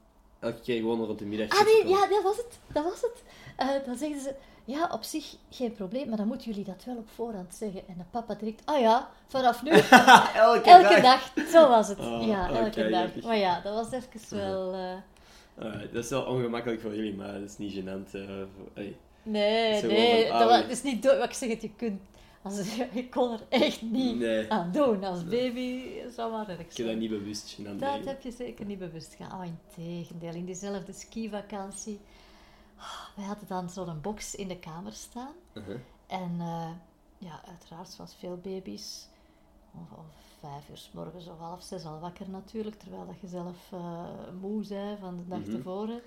Elke keer gewoon rond de middag. Ah nee, ja, dat was het. Dat was het. Eh, dan zeggen ze, ja, op zich geen probleem, maar dan moeten jullie dat wel op voorhand zeggen. En de papa direct, ah ja, vanaf nu, elke, elke dag. Zo was het. Oh, ja, elke dag. Maar ja, dat was even wel... eh, dat is wel ongemakkelijk voor jullie, maar dat is niet gênant. eh, hey. Nee, nee, dat ah, was, het is niet dood. Wat ik zeg, het, je kunt... Als, je kon er echt niet Nee, aan doen. Als baby zou maar erg ik heb zijn. dat niet bewust gênant Dat heb je zeker niet bewust gedaan. Oh, in tegendeel. In diezelfde skivakantie. Oh, wij hadden dan zo'n box in de kamer staan. Uh-huh. En eh, ja, uiteraard, zoals veel baby's, om, vijf uur s morgens of half zes al wakker natuurlijk, terwijl dat je zelf eh, moe bent van de dag Mhm. tevoren.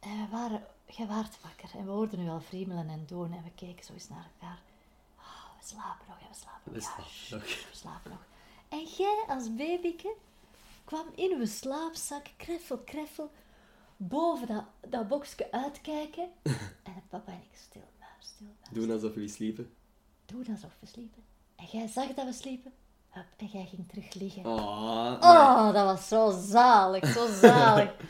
En we waren, jij waart wakker en we hoorden nu al friemelen en doen en we keken zo eens naar elkaar. We slapen nog, ja, we slapen nog. Ja, we slapen nog. En jij als babyke kwam in uw slaapzak, kreffel, kreffel, boven dat, dat boxje uitkijken. en papa en ik stil, maar stil, maar Doen alsof jullie sliepen. Doe alsof we sliepen. En jij zag dat we sliepen. Hup, en jij ging terug liggen. Oh, Oh, dat was zo zalig, zo zalig.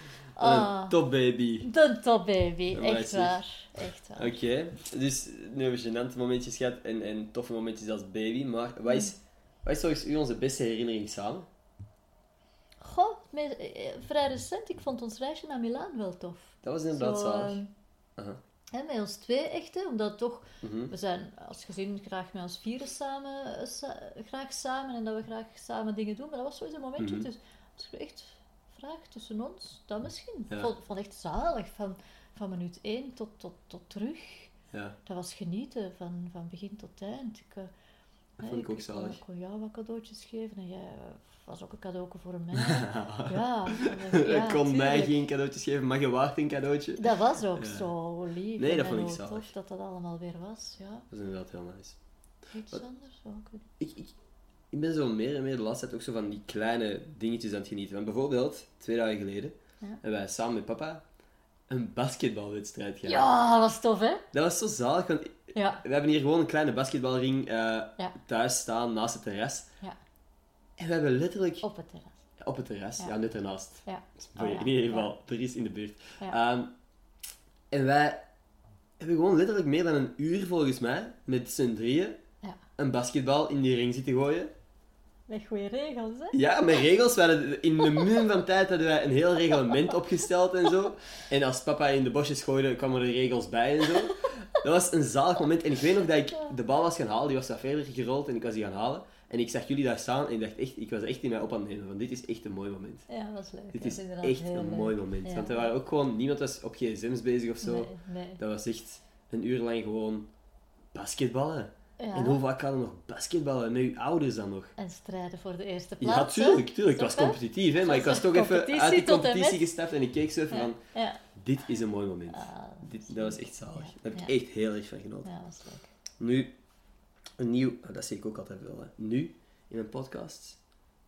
Oh, Een topbaby. de topbaby, echt waar. Echt waar. Oké, dus nu hebben we gênante momentjes gehad en, en toffe momentjes als baby, maar wat is, wat is volgens u onze beste herinnering samen? Goh, me- eh, vrij recent. Ik vond ons reisje naar Milaan wel tof. Dat was inderdaad Zo, zalig. ehm, hè, met ons twee echte, omdat toch, Mhm. we zijn als gezin graag met ons vieren samen, eh, sa- graag samen en dat we graag samen dingen doen. Maar dat was sowieso een momentje. Mhm. Dus echt tussen ons, dat misschien. Ja. Ik vond, vond echt zalig, van, van minuut 1 tot, tot, tot terug. Ja, Dat was genieten van, van begin tot eind. Ik, eh, dat vond ik ook kon- zalig. Ik kon jou wat cadeautjes geven en jij eh, was ook een cadeau voor mij. ja, ik kon mij geen cadeautjes geven, maar je waart een cadeautje. Dat was ook Ja. zo lief. Nee, dat en vond ik zalig. tof dat dat allemaal weer was. Ja, Dat is inderdaad heel nice. iets Wat- anders. Oh, ik. Ik, ik, ben zo meer en meer de laatste tijd ook zo van die kleine dingetjes aan het genieten. Want bijvoorbeeld, twee dagen geleden, Ja. hebben wij samen met papa een basketbalwedstrijd gehad. Ja, dat was tof, hè? Dat was zo zalig, want Ja, we hebben hier gewoon een kleine basketbalring eh, Ja. thuis staan, naast het terras. ja. En we hebben letterlijk... op het terras. Op het terras, ja, net ernaast. Ja. Dus Oh, ja. In ieder geval, er is in de buurt. Ehm, en wij hebben gewoon letterlijk meer dan een uur, volgens mij, met z'n drieën, een basketbal in die ring zitten gooien. Met goede regels, hè? Ja, met regels. We in een minimum van tijd hadden wij een heel reglement opgesteld en zo. En als papa in de bosjes gooide, kwamen er regels bij en zo. Dat was een zalig moment. En ik weet nog dat ik de bal was gaan halen. Die was wat verder gerold en ik was die gaan halen. En ik zag jullie daar staan en ik dacht echt, ik was echt in mij op aan het nemen. Van dit is echt een mooi moment. Ja, dat was leuk. Dit is echt een leuk. mooi moment. Ja. Want er waren ook gewoon, niemand was op gsm's bezig of zo. Nee, nee. Dat was echt een uur lang gewoon basketballen. Ja. En hoe vaak hadden we nog basketballen met uw ouders dan nog? En strijden voor de eerste Ja, plaats. hè? tuurlijk, tuurlijk. Het was competitief, hè, maar ik was toch even uit en competitie gestapt en ik keek zo even Ja. van, Ja. dit is een mooi moment. Ah, Dit, dat was echt zalig. Ja. Daar heb ik Ja. echt heel erg van genoten. ja, dat was leuk. Nu, een nieuw, ah, dat zeg ik ook altijd wel, hè. nu, in mijn podcast,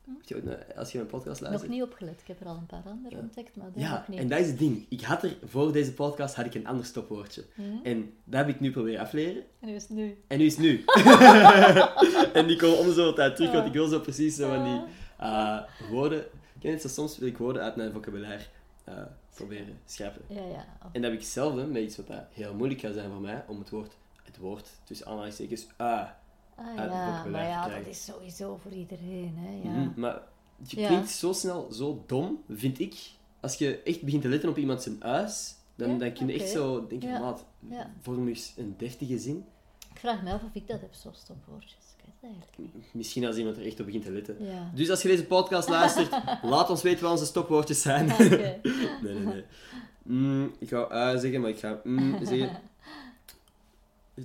Weet je ook, als je mijn podcast Nog luistert... niet opgelet. Ik heb er al een paar andere Ja. ontdekt, maar die Ja, nog niet. en dat is het ding. Ik had er, voor deze podcast had ik een ander stopwoordje. Hm? En dat heb ik nu proberen afleren. En nu is het nu. En nu is het nu. en die komen om zoveel tijd terug, want ik wil zo precies zo van die eh, woorden... Ken je het zo? Soms wil ik woorden uit mijn vocabulaire eh, proberen schrappen. Ja, ja. Oh. En dat heb ik hetzelfde met iets wat dat heel moeilijk gaat zijn voor mij, om het woord, het woord tussen aanhalingstekens, ah, Ah ja, maar ja, krijgen. dat is sowieso voor iedereen, hè. Ja. mhm, maar je Ja. klinkt zo snel zo dom, vind ik. Als je echt begint te letten op iemand zijn huis, dan, Ja, dan kun je echt zo denken, Ja. maat, vorm eens een deftige zin. Ik vraag me af of ik dat heb, zo stopwoordjes. Ik weet het eigenlijk niet. Misschien als iemand er echt op begint te letten. Dus als je deze podcast luistert, laat ons weten wat onze stopwoordjes zijn. Oké. nee, nee, nee. Mm, ik ga uh zeggen, maar ik ga mm zeggen.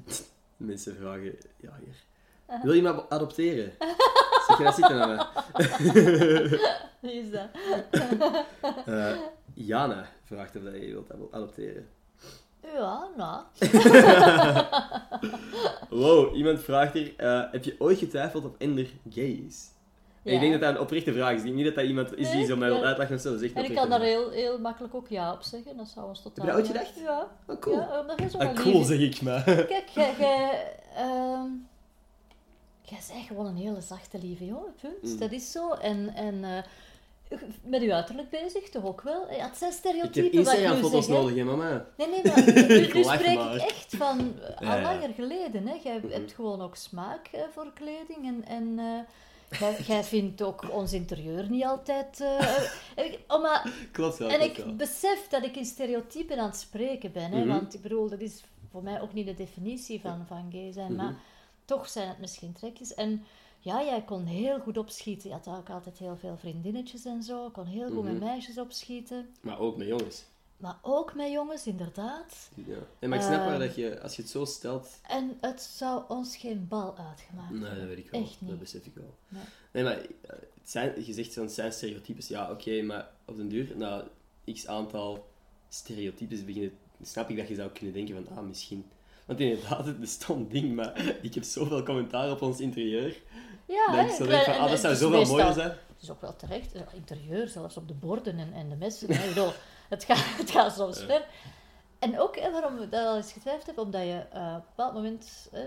Mensen vragen, ja hier. Wil je me adopteren? Zeg je dat zitten aan mij? Wie is dat? Eh, Jana vraagt of dat je wilt adopteren. Ja, nou. Wow, iemand vraagt hier, eh, heb je ooit getwijfeld of Ender gay is? En ik denk dat dat een oprechte vraag is. Ik denk niet dat dat iemand is die Nee, zo mij wil uitleggen of zo. Dat is een En ik kan daar heel, heel makkelijk ook ja op zeggen. Dat zou ons totaal... Heb je dat ooit niet- gedacht? Ja. Oh, cool. Ja, omdat je zo Ah, cool, lief- zeg ik maar. Kijk, jij... jij ehm, Jij bent gewoon een hele zachte, lieve jongen, punt. Mm. Dat is zo. En, en eh, met uw uiterlijk bezig, toch ook wel? Ja, het zijn stereotypen heb ik nu Instagram-foto's nodig, hè, mama. Nee, nee, maar nu, spreek maar. ik echt van eh, Ja, al ja. langer geleden. Hè. Jij hebt gewoon ook smaak eh, voor kleding en... en jij, jij vindt ook ons interieur niet altijd... ik- oh, maar Klopt wel, en ik wel. besef dat ik in stereotypen aan het spreken ben. Hè? Mhm. Want ik bedoel, dat is voor mij ook niet de definitie van, van gay zijn. Mhm. Maar toch zijn het misschien trekjes. En ja, jij kon heel goed opschieten. Je had ook altijd heel veel vriendinnetjes en zo. kon heel goed met Mhm. meisjes opschieten. Maar ook met jongens. Maar ook met jongens, inderdaad. Ja. Nee, maar ik snap Eh. wel dat je, als je het zo stelt... En het zou ons geen bal uitgemaakt Nee, dat weet ik wel. Echt niet. Dat besef ik wel. Nee. Nee, maar eh, het zijn, je zegt van het zijn stereotypes. Ja, oké, maar op den duur, na x aantal stereotypes beginnen, snap ik dat je zou kunnen denken van, ah, misschien. Want inderdaad, het stom ding, maar ik heb zoveel commentaar op ons interieur. Ja, dat hè, ik zo en- denk van, ah, dat zou is zoveel mooier zijn. Het is ook wel terecht. eh, Interieur, zelfs op de borden en, en de messen. Ik bedoel, het, gaat, het gaat soms ver. En ook hè, waarom ik dat al eens getwijfeld heb, omdat je eh, op een bepaald moment eh,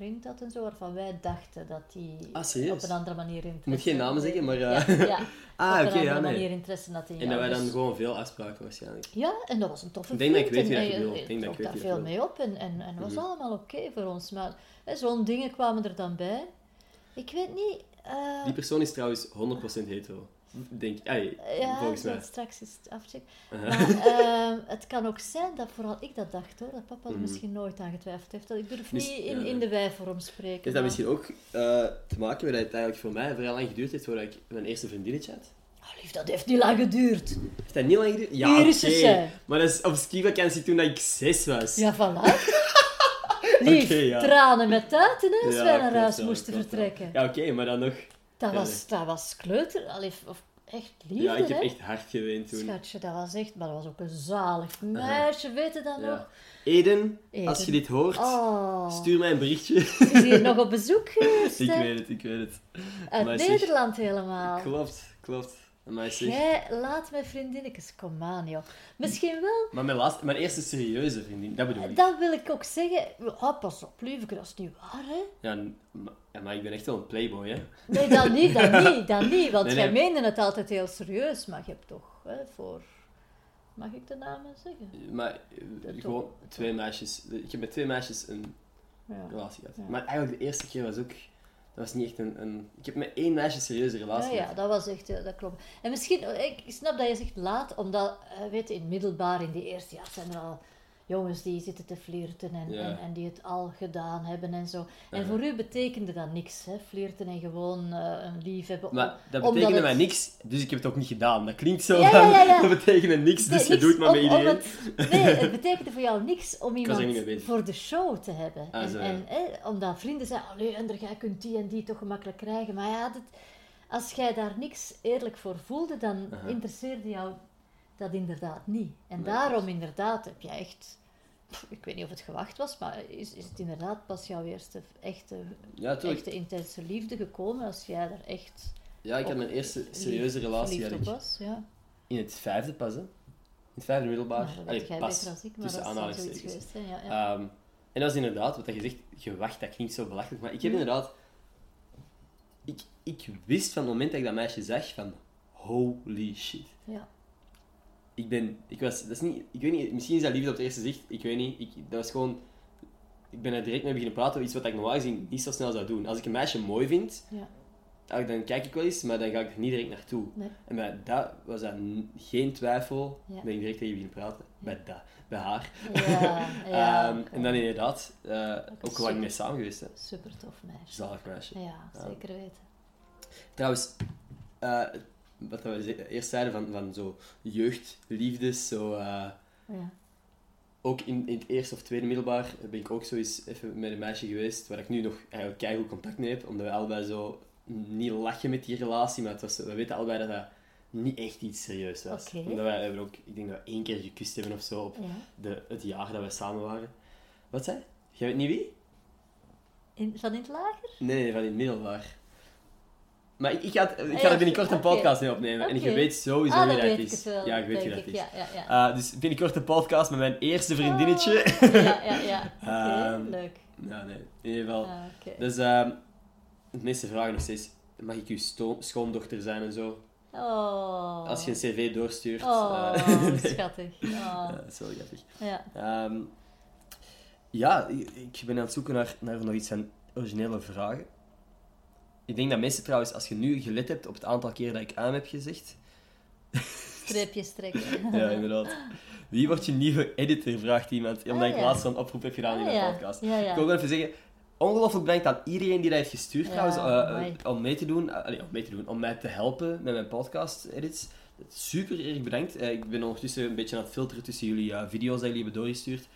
vriend had en zo, waarvan wij dachten dat die Ah, op een andere manier interesse moet geen namen zeggen, maar, Ja, eh, ja, Ah, op oké, een ja, andere nee. manier interesse had in En dat wij dan Dus- gewoon veel afspraken waarschijnlijk. Ja, en dat was een toffe Ik denk dat ik vriend weet wie dat je. Ik denk dat ik weet daar veel mee op en, en, en was Mhm. allemaal oké voor ons. Maar zo'n dingen kwamen er dan bij. Ik weet niet... eh, Die persoon is trouwens 100% hetero. Denk ik. Ja, volgens mij. straks eens afchecken. Maar ehm, het kan ook zijn dat vooral ik dat dacht hoor, dat papa er Mhm. misschien nooit aan getwijfeld heeft. Dat ik durf niet in, in de wij-vorm spreken. Heeft dat maar- misschien ook eh, te maken met dat het eigenlijk voor mij vrij lang geduurd heeft voordat ik mijn eerste vriendinnetje had? Oh, lief, dat heeft niet lang geduurd. Heeft dat niet lang geduurd? Ja, Hier is. Maar dat is op skivakantie toen dat ik zes was. Ja, voilà. Lief, ja. tranen met tuiten hè, als Ja, wij naar huis moesten vertrekken. Ja, oké, maar dan nog... Dat, was, dat was kleuter, allee, of echt liefde, ja, ik heb hè. echt hard geweend toen. Schatje, dat was echt, maar dat was ook een zalig meisje, weet je dat nog? Eden, Eden. als je dit hoort, Oh, stuur mij een berichtje. is hier nog op bezoek geweest, ik weet het, ik weet het. Uit Maar zeg- Nederland helemaal. Klopt, klopt. Zeg, Jij laat mij vriendinnetjes, kom aan joh. Misschien wel, maar mijn, laatste, mijn eerste serieuze vriendin, dat bedoel ik. dat wil ik ook zeggen. Oh, pas op, lieveke, dat is niet waar hè. Ja, maar, ja, maar ik ben echt wel een playboy, hè. Nee, dat niet, dat niet, dat niet. Want Nee, jij nee. meende het altijd heel serieus, maar je hebt toch hè, voor... Mag ik de namen zeggen? Maar eh, gewoon twee meisjes. Ik heb met twee meisjes een Ja. relatie gehad. Ja. Maar eigenlijk de eerste keer was ook... Dat was niet echt een... een... Ik heb met één meisje serieuze Ja, relatie ja, gehad. dat was echt, eh, dat klopt. En misschien, ik snap dat je zegt laat, omdat, eh, weet je, in middelbaar, in die eerste jaar zijn er al jongens die zitten te flirten en, Ja. en, en die het al gedaan hebben en zo. En Ja. voor u betekende dat niks, hè? Flirten en gewoon eh, een lief hebben. Maar dat betekende het- mij niks, dus ik heb het ook niet gedaan. Dat klinkt zo Ja, dat betekende niks, dus Nee, je doet maar met iedereen. het- nee, het betekende voor jou niks om iemand voor de show te hebben. Ah, en, omdat vrienden zeiden, allee, Ender, jij kunt die en die toch gemakkelijk krijgen. Maar ja, dat, als jij daar niks eerlijk voor voelde, dan Aha. interesseerde jou dat inderdaad niet. En Nee, daarom inderdaad heb jij echt... Ik weet niet of het gewacht was, maar is, is het inderdaad pas jouw eerste echte, Ja, echte intense liefde gekomen als jij er echt Ja, ik had mijn eerste serieuze relatie was? Ja. in het vijfde pas, hè. In het vijfde middelbaar. Nou, dat Allee, pas, beter dan ik, maar tussen aanhalingstekens. Ja, ja. Ehm, en dat is inderdaad, wat je zegt, gewacht, dat klinkt zo belachelijk, maar ik heb Mhm. inderdaad... Ik, ik wist van het moment dat ik dat meisje zag, van holy shit. ja. Ik ben... Ik was... Dat is niet... Ik weet niet, misschien is dat liefde op het eerste zicht, ik weet niet. Ik, dat was gewoon... Ik ben er direct mee beginnen praten over iets wat ik normaal gezien niet zo snel zou doen. Als ik een meisje mooi vind, Ja. dan dan kijk ik wel eens, maar dan ga ik er niet direct naartoe. Nee. En bij dat was dat geen twijfel. Ja. Ben ik direct tegen je beginnen praten. Bij dat. Bij haar. Ja. Ehm, en dan inderdaad, eh, ook super. lang mee samen geweest. Hè. Super tof meisje. Zalig meisje. Ja, Ja. zeker weten. Trouwens, eh, wat we eerst zeiden van, van zo jeugdliefdes, zo, eh, Ja. ook in, in het eerste of tweede middelbaar ben ik ook zo eens even met een meisje geweest, waar ik nu nog eigenlijk keigoed contact mee heb, omdat we allebei zo niet lachen met die relatie, maar het was, we weten allebei dat dat niet echt iets serieus was. Omdat wij hebben ook, ik denk dat we één keer gekust hebben of zo op ja. de, het jaar dat we samen waren. Wat zei je? Jij weet niet wie? In, van in het lager? Nee, nee, van in het middelbaar. Maar ik, ik ga, het- ik Ah, ga ja, er binnenkort een podcast mee opnemen. En je weet sowieso ah, wie dat weet ik is. het wel. ja, ik weet wie dat ik. is. Ja, ja, ja. Ah, dus binnenkort een podcast met mijn eerste vriendinnetje. ja, ja, ja. Ehm, leuk. ja, nee, in ieder geval. Ah. Dus ehm de meeste vragen nog steeds. Mag ik uw schoondochter zijn en zo? Oh. Als je een cv doorstuurt. Oh, eh, nee. schattig. Oh. Ja, dat is wel grappig. Ja. Ehm, ja, ik, ik ben aan het zoeken naar, naar nog iets van originele vragen. Ik denk dat mensen trouwens, als je nu gelet hebt op het aantal keer dat ik aan heb gezegd. Streepjes trekken. ja, inderdaad. Wie wordt je nieuwe editor, vraagt iemand. Omdat Ah, ik ja. laatst een oproep heb gedaan in Ah, mijn ja. podcast. Ja. Ik wil wel even zeggen, ongelooflijk bedankt aan iedereen die dat heeft gestuurd trouwens, eh, amai. om mee te doen, eh, om mee te doen, om mij te helpen met mijn podcast edits. Super erg bedankt. Eh, ik ben ondertussen een beetje aan het filteren tussen jullie eh, video's dat jullie hebben doorgestuurd.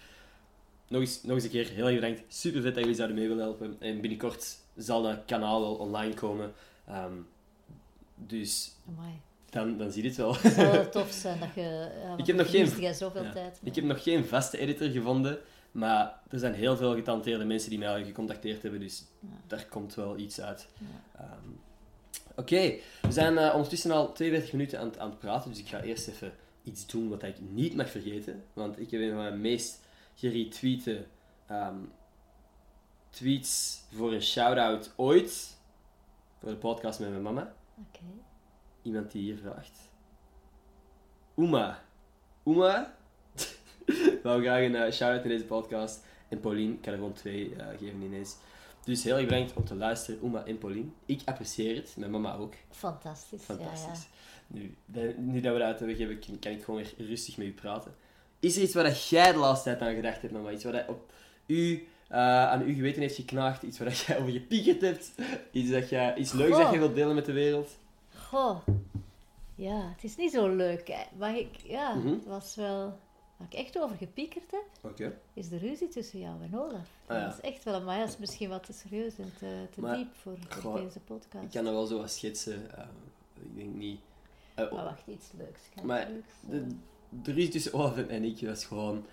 Nog eens, nog eens een keer, heel erg bedankt. Super vet dat jullie zouden mee willen helpen. En binnenkort zal dat kanaal wel online komen. Ehm, dus Amai. dan, dan zie je het wel. Het zou wel tof zijn dat je... Ja, Ik heb nog geen- zoveel Ja. tijd. Ik heb nog geen vaste editor gevonden, maar er zijn heel veel getalenteerde mensen die mij al gecontacteerd hebben, dus Ja. daar komt wel iets uit. Ehm, Oké, we zijn eh, ondertussen al 42 minuten aan, het- aan het praten, dus ik ga eerst even iets doen wat ik niet mag vergeten, want ik heb een van mijn meest geretweete ehm, tweets voor een shout-out ooit, voor de podcast met mijn mama. Oké. Iemand die hier vraagt. Uma. Uma. wou graag een eh, shout-out in deze podcast. En Paulien, ik kan er gewoon twee eh, geven ineens. Dus heel erg bedankt om te luisteren, Uma en Paulien. Ik apprecieer het, mijn mama ook. Fantastisch. Fantastisch. Nu, de- nu dat we dat hebben gegeven, kan- kan ik gewoon weer rustig met u praten. Is er iets waar dat jij de laatste tijd aan gedacht hebt, mama? Iets waar op u, aan uw geweten heeft geknaagd? Iets waar jij over gepiekerd hebt? Iets, dat jij, iets leuks dat je wilt delen met de wereld? Goh. Ja, het is niet zo leuk. Hè. Maar ik... Ja, Mhm. het was wel... Waar ik echt over gepiekerd heb, is de ruzie tussen jou en Olaf. Ah, ja. Dat is echt wel... Maar dat is misschien wat te serieus en te, te Maar, diep voor, voor goh, deze podcast. Ik kan dat wel zo wat schetsen. eh, ik denk niet... eh, Maar wacht, iets leuks. Kan Maar iets leuks, de, eh, de ruzie tussen Olaf en ik was gewoon...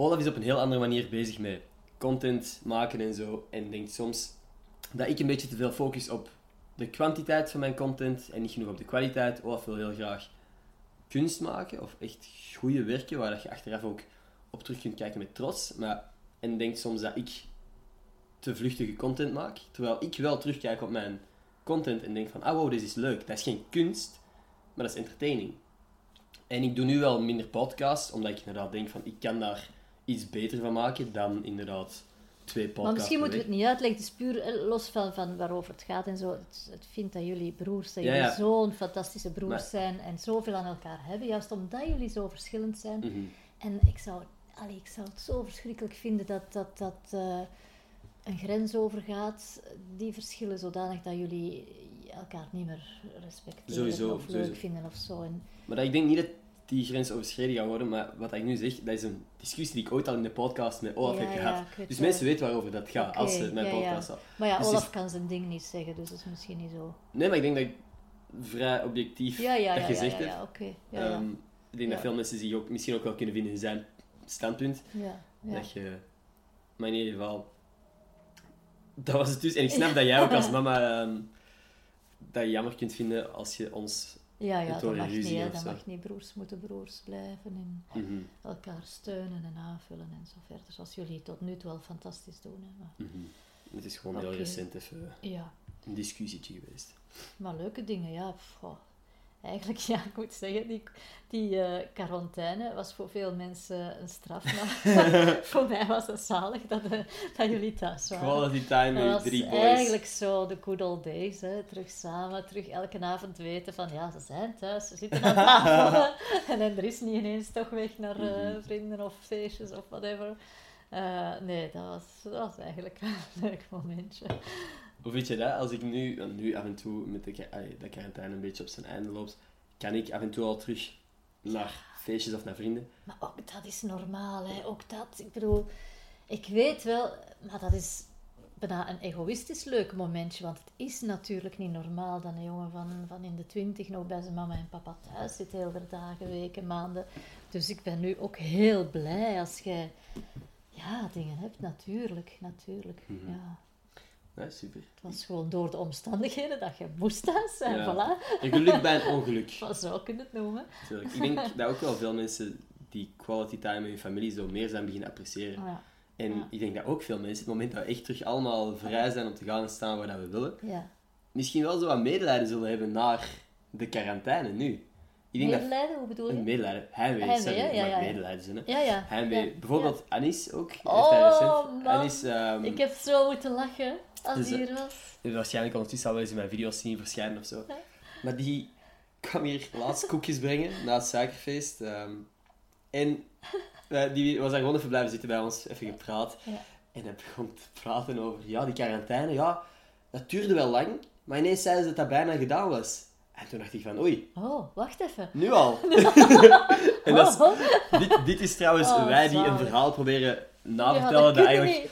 Olaf is op een heel andere manier bezig met content maken en zo. En denkt soms dat ik een beetje te veel focus op de kwantiteit van mijn content en niet genoeg op de kwaliteit. Olaf wil heel graag kunst maken of echt goede werken waar dat je achteraf ook op terug kunt kijken met trots. Maar, en denkt soms dat ik te vluchtige content maak. Terwijl ik wel terugkijk op mijn content en denk van, ah wow, dit is leuk. Dat is geen kunst, maar dat is entertaining. En ik doe nu wel minder podcasts, omdat ik inderdaad denk van, ik kan daar iets beter van maken dan inderdaad twee podcasts Maar misschien moeten we het niet uitleggen. Het is puur eh, los van, van waarover het gaat en zo. Het, het vindt dat jullie broers, dat Ja, zo'n fantastische broers Maar- zijn en zoveel aan elkaar hebben. Juist omdat jullie zo verschillend zijn, Mhm. En ik zou, allee, ik zou het zo verschrikkelijk vinden dat dat, dat eh, een grens overgaat, die verschillen zodanig dat jullie elkaar niet meer respecteren Sowieso, of leuk sowieso. vinden of zo. En, Maar dat, ik denk niet dat die grens overschreden gaat worden, maar wat ik nu zeg, dat is een discussie die ik ooit al in de podcast met Olaf Ja, heb gehad. dus mensen weten waarover dat gaat, als ze mijn podcast al. maar ja, Dus Olaf is- kan zijn ding niet zeggen, dus dat is misschien niet zo. Nee, maar ik denk dat ik vrij objectief dat ja, ja, gezegd ja, heb. Ja, ja. Ehm, ik denk dat veel mensen zich ook, misschien ook wel kunnen vinden in zijn standpunt. ja, ja. Dat je, maar in ieder geval, dat was het dus. En ik snap dat jij ook als mama ehm, dat je jammer kunt vinden als je ons. Ja, ja, dat mag niet, Dat mag niet. Broers moeten broers blijven en Mhm, elkaar steunen en aanvullen en zo verder. Zoals jullie tot nu toe wel fantastisch doen. Hè. Maar, mhm. Het is gewoon heel recent even ja, een discussietje geweest. maar leuke dingen, ja. pff. Eigenlijk, ja, ik moet zeggen, die, die eh, quarantaine was voor veel mensen een straf. Maar voor mij was het zalig dat, eh, dat jullie thuis waren. Quality time met was drie boys. eigenlijk zo de good old days. Hè. Terug samen, terug elke avond weten van ja, ze zijn thuis, ze zitten aan tafel. en dan er is niet ineens toch weg naar eh, Mhm. vrienden of feestjes of whatever. Nee, dat was, dat was eigenlijk wel een leuk momentje. Hoe vind je dat? Als ik nu, nu af en toe met de, allee, de quarantaine een beetje op zijn einde loopt, kan ik af en toe al terug naar feestjes of naar vrienden. Maar ook dat is normaal, hè. ook dat. Ik bedoel, ik weet wel, maar dat is bijna een egoïstisch leuk momentje, want het is natuurlijk niet normaal dat een jongen van, van in de twintig nog bij zijn mama en papa thuis zit, heel de dagen, weken, maanden. Dus ik ben nu ook heel blij als jij ja, dingen hebt, natuurlijk, natuurlijk. Mhm. Ja, Ja, super. het was gewoon door de omstandigheden dat je moest thuis zijn, Ja. voilà. Een geluk bij een ongeluk. Zo kun je het noemen. Natuurlijk. Ik denk dat ook wel veel mensen die quality time met hun familie zo meer zijn beginnen appreciëren. Ja, En Ja. ik denk dat ook veel mensen, het moment dat we echt terug allemaal vrij zijn om te gaan en staan waar dat we willen, ja. misschien wel zo wat medelijden zullen hebben naar de quarantaine nu. Ik denk dat... Medelijden, hoe bedoel je? medelijden. Heimwee, Heimwee, sorry. Ja, ja, ja. medelijden zijn, hè. Ja, ja. Heimwee. ja. Bijvoorbeeld Anis ook. heeft Oh, recent. man. Anis, ehm, Ik heb zo moeten lachen als Dus, die eh, hier was. Hebt waarschijnlijk ondertussen al wel eens in mijn video's zien verschijnen of zo. Ja. Maar die kwam hier laatst koekjes brengen na het suikerfeest. ehm, en eh, die was daar gewoon even blijven zitten bij ons, even gepraat. Ja. En hij begon te praten over, ja, die quarantaine, ja, dat duurde wel lang. Maar ineens zeiden ze dat dat bijna gedaan was. En toen dacht ik van, oei, Oh, wacht even. nu al. en dat is, Oh, dit, dit is trouwens Oh, wij die een verhaal proberen na ja, vertellen dat, je eigenlijk niet,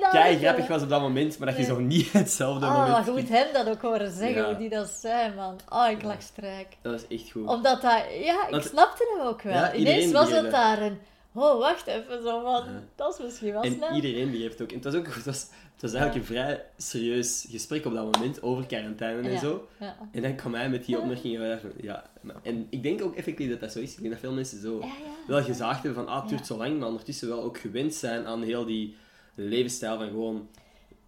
dat kun je grappig was op dat moment, maar dat je Nee. zo niet hetzelfde Ah, moment je moet hem dat ook horen zeggen, Ja. hoe die dat zei, man. Oh, ik lag strijk. Dat was echt goed. Omdat dat... Ja, ik snapte hem ook wel. Ja, Ineens was het dat. daar een... Oh, wacht even, zo. Ja. Dat is misschien wel En snel. iedereen begreep het ook. En het was ook het was, het was eigenlijk een vrij serieus gesprek op dat moment over quarantaine en zo. En dan kwam hij met die opmerkingen. Ja, en ik denk ook effectief dat dat zo is. Ik denk dat veel mensen zo wel gezaagd hebben van ah, het duurt zo lang, maar ondertussen wel ook gewend zijn aan heel die levensstijl van gewoon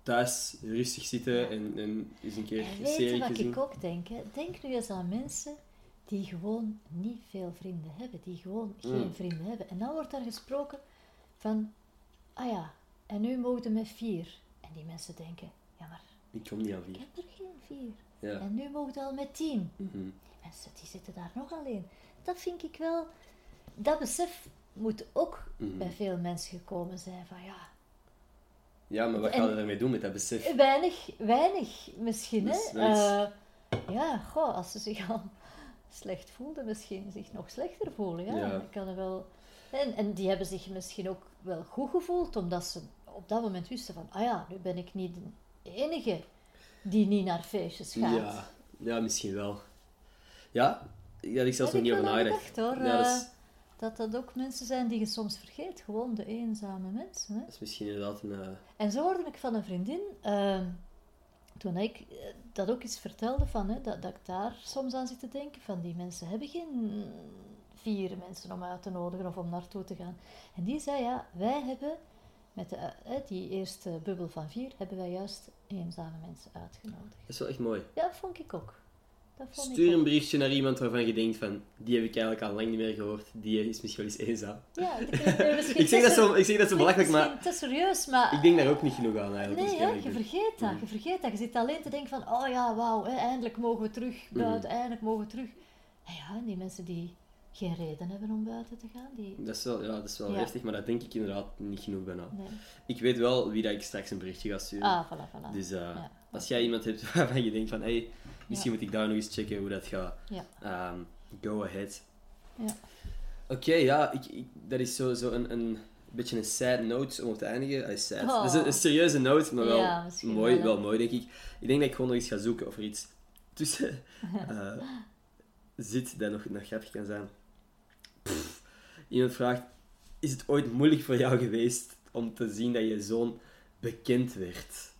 thuis rustig zitten en, en eens een keer En een serie wat ik ook denk? Hè? Denk nu eens aan mensen die gewoon niet veel vrienden hebben, die gewoon geen Mm. vrienden hebben. En dan wordt daar gesproken van, ah ja, en nu mogen we met vier. En die mensen denken, ja maar Ik kom niet aan ik vier. heb er geen vier. Ja. En nu mogen we al met tien. Die mensen die zitten daar nog alleen. Dat vind ik wel, dat besef moet ook Mhm. bij veel mensen gekomen zijn van ja, Ja, maar wat En- gaan we daarmee doen met dat besef? Weinig, weinig misschien, hè. Eh, ja, goh, als ze zich al slecht voelden, misschien zich nog slechter voelen, ja. Ja. Ik kan er wel... En, en die hebben zich misschien ook wel goed gevoeld, omdat ze op dat moment wisten van, ah ja, nu ben ik niet de enige die niet naar feestjes gaat. Ja, ja, misschien wel. Ja, daar had ik zelfs nog niet over nagedacht. gedacht, hoor. Ja, dat, Eh, is, dat dat ook mensen zijn die je soms vergeet, gewoon de eenzame mensen, hè. dat is misschien inderdaad een... eh, En zo hoorde ik van een vriendin, ehm, toen ik eh, dat ook eens vertelde, van, hè, dat, dat ik daar soms aan zit te denken, van die mensen hebben geen vier mensen om uit te nodigen of om naartoe te gaan. En die zei, ja, wij hebben, met de, eh, die eerste bubbel van vier, hebben wij juist eenzame mensen uitgenodigd. dat is wel echt mooi. Ja, dat vond ik ook. Dat vond Stuur ik een berichtje naar iemand waarvan je denkt van... Die heb ik eigenlijk al lang niet meer gehoord. Die is misschien wel eens eenzaam. Ja, dat Ik zeg te dat zo, ik zeg dat zo belachelijk, maar... te serieus, maar... Ik denk daar ook niet genoeg aan eigenlijk. Nee, hè, je vergeet dat. Mhm. Je vergeet dat. Je zit alleen te denken van, oh ja, wauw, eindelijk mogen we terug buiten, Mhm. eindelijk mogen we terug. En ja, en die mensen die geen reden hebben om buiten te gaan. Die... Dat is wel, ja, dat is wel Ja. heftig, maar dat denk ik inderdaad niet genoeg bijna. Nee. Ik weet wel wie dat ik straks een berichtje ga sturen. Ah, voilà, voilà. Dus eh, Ja. als jij iemand hebt waarvan je denkt van, hey, misschien moet ik daar nog eens checken hoe dat gaat. Ehm, go ahead. Ja. Oké, ja, ik, ik, dat is zo, zo een, een beetje een sad note om op te eindigen. Allee, sad. Oh. Dat is een, een serieuze note, maar wel, mooi, wel, mooi, denk ik. Ik denk dat ik gewoon nog eens ga zoeken of er iets tussen eh, zit dat nog, nog grappig kan zijn. Pff, iemand vraagt, is het ooit moeilijk voor jou geweest om te zien dat je zoon bekend werd?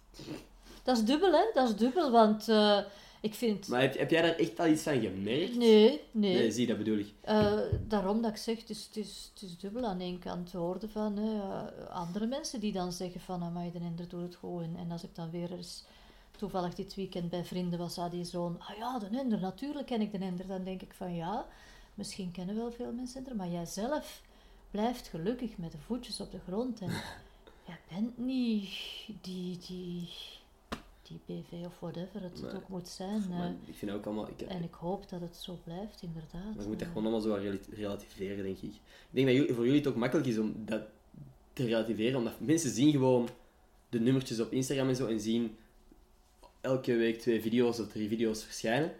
Dat is dubbel, hè? Dat is dubbel, want eh, ik vind... Maar heb, heb jij daar echt al iets van gemerkt? Nee, nee. Nee, zie, dat bedoel ik. Eh, daarom dat ik zeg, het is, het, is, het is dubbel aan één kant te horen van eh, andere mensen die dan zeggen van, amai, de Ender doet het goed. En, en als ik dan weer eens toevallig dit weekend bij vrienden was, had die zoon, ah ja, de Ender, natuurlijk ken ik de Ender. Dan denk ik van, ja, misschien kennen wel veel mensen er, maar jij zelf blijft gelukkig met de voetjes op de grond. En jij bent niet die, die, die BV of whatever het, het ook moet zijn. eh. Maar ik vind ook allemaal... Ik, en ik hoop dat het zo blijft, inderdaad. Maar je moet dat Eh, gewoon allemaal zo rel- relativeren, denk ik. Ik denk dat jullie- voor jullie het ook makkelijk is om dat te relativeren, omdat mensen zien gewoon de nummertjes op Instagram en zo en zien elke week twee video's of drie video's verschijnen.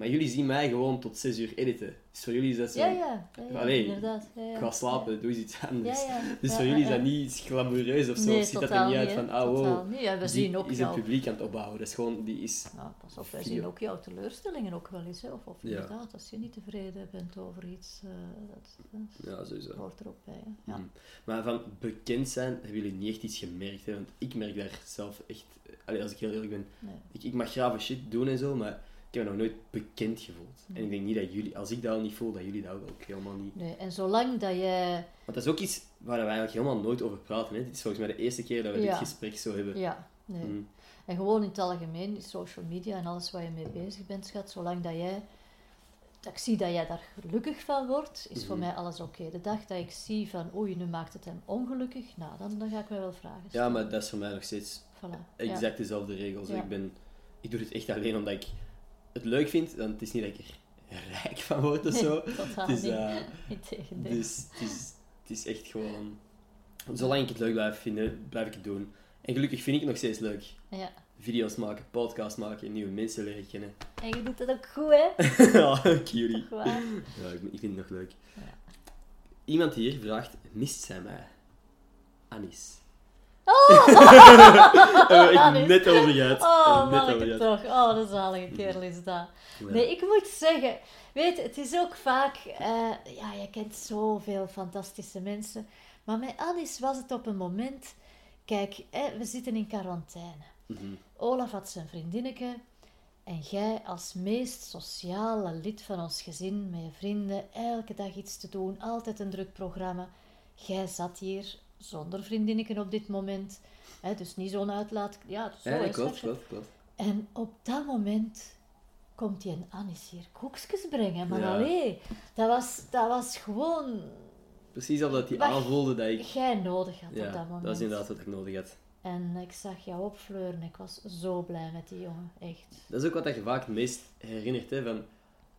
Maar jullie zien mij gewoon tot zes uur editen. Dus voor jullie is dat zo... Ja, ja, ja, ja, Allee, inderdaad. Ik ga slapen, doe eens iets anders. Dus voor jullie is dat niet glamoureus of zo. Nee, of ziet dat er niet uit van, ah wow, Totaal niet. Ja, we die zien ook is een jouw... publiek aan het opbouwen. Dat is gewoon, die is... Nou, pas op, wij zien ook jouw teleurstellingen ook wel eens. Hè. Of, inderdaad, als je niet tevreden bent over iets, eh, dat, dat sowieso. hoort er ook bij. Hè. Ja. Mhm. Maar van bekend zijn, hebben jullie niet echt iets gemerkt, hè? Want ik merk daar zelf echt... Allee, als ik heel eerlijk ben, Nee. ik, ik mag grave shit doen en zo, maar heb me nog nooit bekend gevoeld. En ik denk niet dat jullie, als ik dat al niet voel, dat jullie dat ook helemaal niet... nee, en zolang dat jij... Want dat is ook iets waar we eigenlijk helemaal nooit over praten, hè? Dit is volgens mij de eerste keer dat we Ja. dit gesprek zo hebben. Ja, nee. Mhm. En gewoon in het algemeen, social media en alles waar je mee bezig bent, schat, zolang dat jij... Dat ik zie dat jij daar gelukkig van wordt, is voor Mhm. mij alles oké. De dag dat ik zie van, oei, nu maakt het hem ongelukkig, nou, dan, dan ga ik mij wel vragen Ja, stellen. maar dat is voor mij nog steeds Voilà. exact dezelfde regels. Ja. Ik, ben, ik doe het echt alleen omdat ik het leuk vind. Want het is niet dat ik er rijk van word of zo. Totaal Het is, niet. eh. Dus het is, het is echt gewoon... Zolang ik het leuk blijf vinden, blijf ik het doen. En gelukkig vind ik het nog steeds leuk. Ja. Video's maken, podcasts maken, nieuwe mensen leren kennen. En je doet dat ook goed, hè? ja, cutie. Ja, ik, ik vind het nog leuk. Ja. Iemand hier vraagt, mist zij mij? Anis. We echt Anis. net over gehad. Oh, net over toch. Oh, de zalige kerel is dat. Ja. Nee, ik moet zeggen... Weet, het is ook vaak... eh, ja, je kent zoveel fantastische mensen. Maar met Alice was het op een moment... Kijk, hè, we zitten in quarantaine. Mhm. Olaf had zijn vriendinnetje. En jij als meest sociale lid van ons gezin, met je vrienden, elke dag iets te doen, altijd een druk programma. Jij zat hier zonder vriendinnetje op dit moment. Hè, dus niet zo'n uitlaat... Ja, zo Ja, hè, nee, klopt. En op dat moment komt die een Anis hier koekjes brengen. Maar Ja. allee, dat was, dat was gewoon... Precies of dat hij aanvoelde dat ik... Jij nodig had Ja, op dat moment. dat is inderdaad wat ik nodig had. En ik zag jou opfleuren. Ik was zo blij met die jongen. Echt. Dat is ook wat je vaak het meest herinnert, hè, van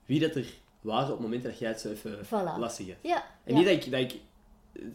wie dat er waren op het moment dat jij het zo even Voilà. lastig had. Ja. En ja. niet dat ik, dat ik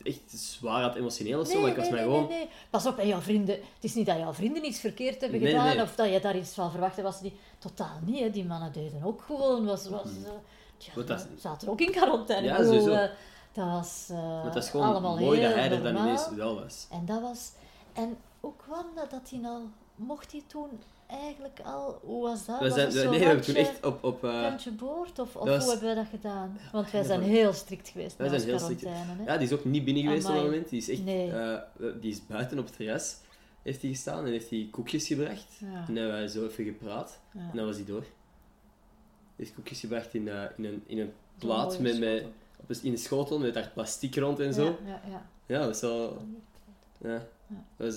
echt zwaar had emotioneel of zo, Nee, maar ik was nee, mij nee, gewoon... nee, nee. Pas op, jouw vrienden... Het is niet dat jouw vrienden iets verkeerd hebben gedaan, of dat je daar iets van verwachtte. Was die... Totaal niet, hè. Die mannen deden ook gewoon... Was, was, eh, tja, dat is- zaten ook in quarantaine. Ja, bedoel, eh, dat was eh, het is gewoon allemaal mooi dat hij er dan ineens wel was. En dat was... En hoe kwam dat dat hij al... Mocht hij toen eigenlijk al... Hoe was dat? We Was zijn, nee, we hebben toen echt op... op Randje boord? Of, of was- hoe hebben we dat gedaan? Want wij zijn heel strikt geweest Wij zijn heel strikt. ja, die is ook niet binnen geweest op dat moment. Die is echt... Nee. eh, die is buiten op het terras. Heeft hij gestaan en heeft hij koekjes gebracht. Ja. En dan hebben wij zo even gepraat. Ja. En dan was hij door. Hij heeft koekjes gebracht in, eh, in, een, in een plaat met, met, op een, in een schotel met daar plastic rond en zo. Ja, ja, ja. Ja, dat is wel... Ja. Ja. Dat was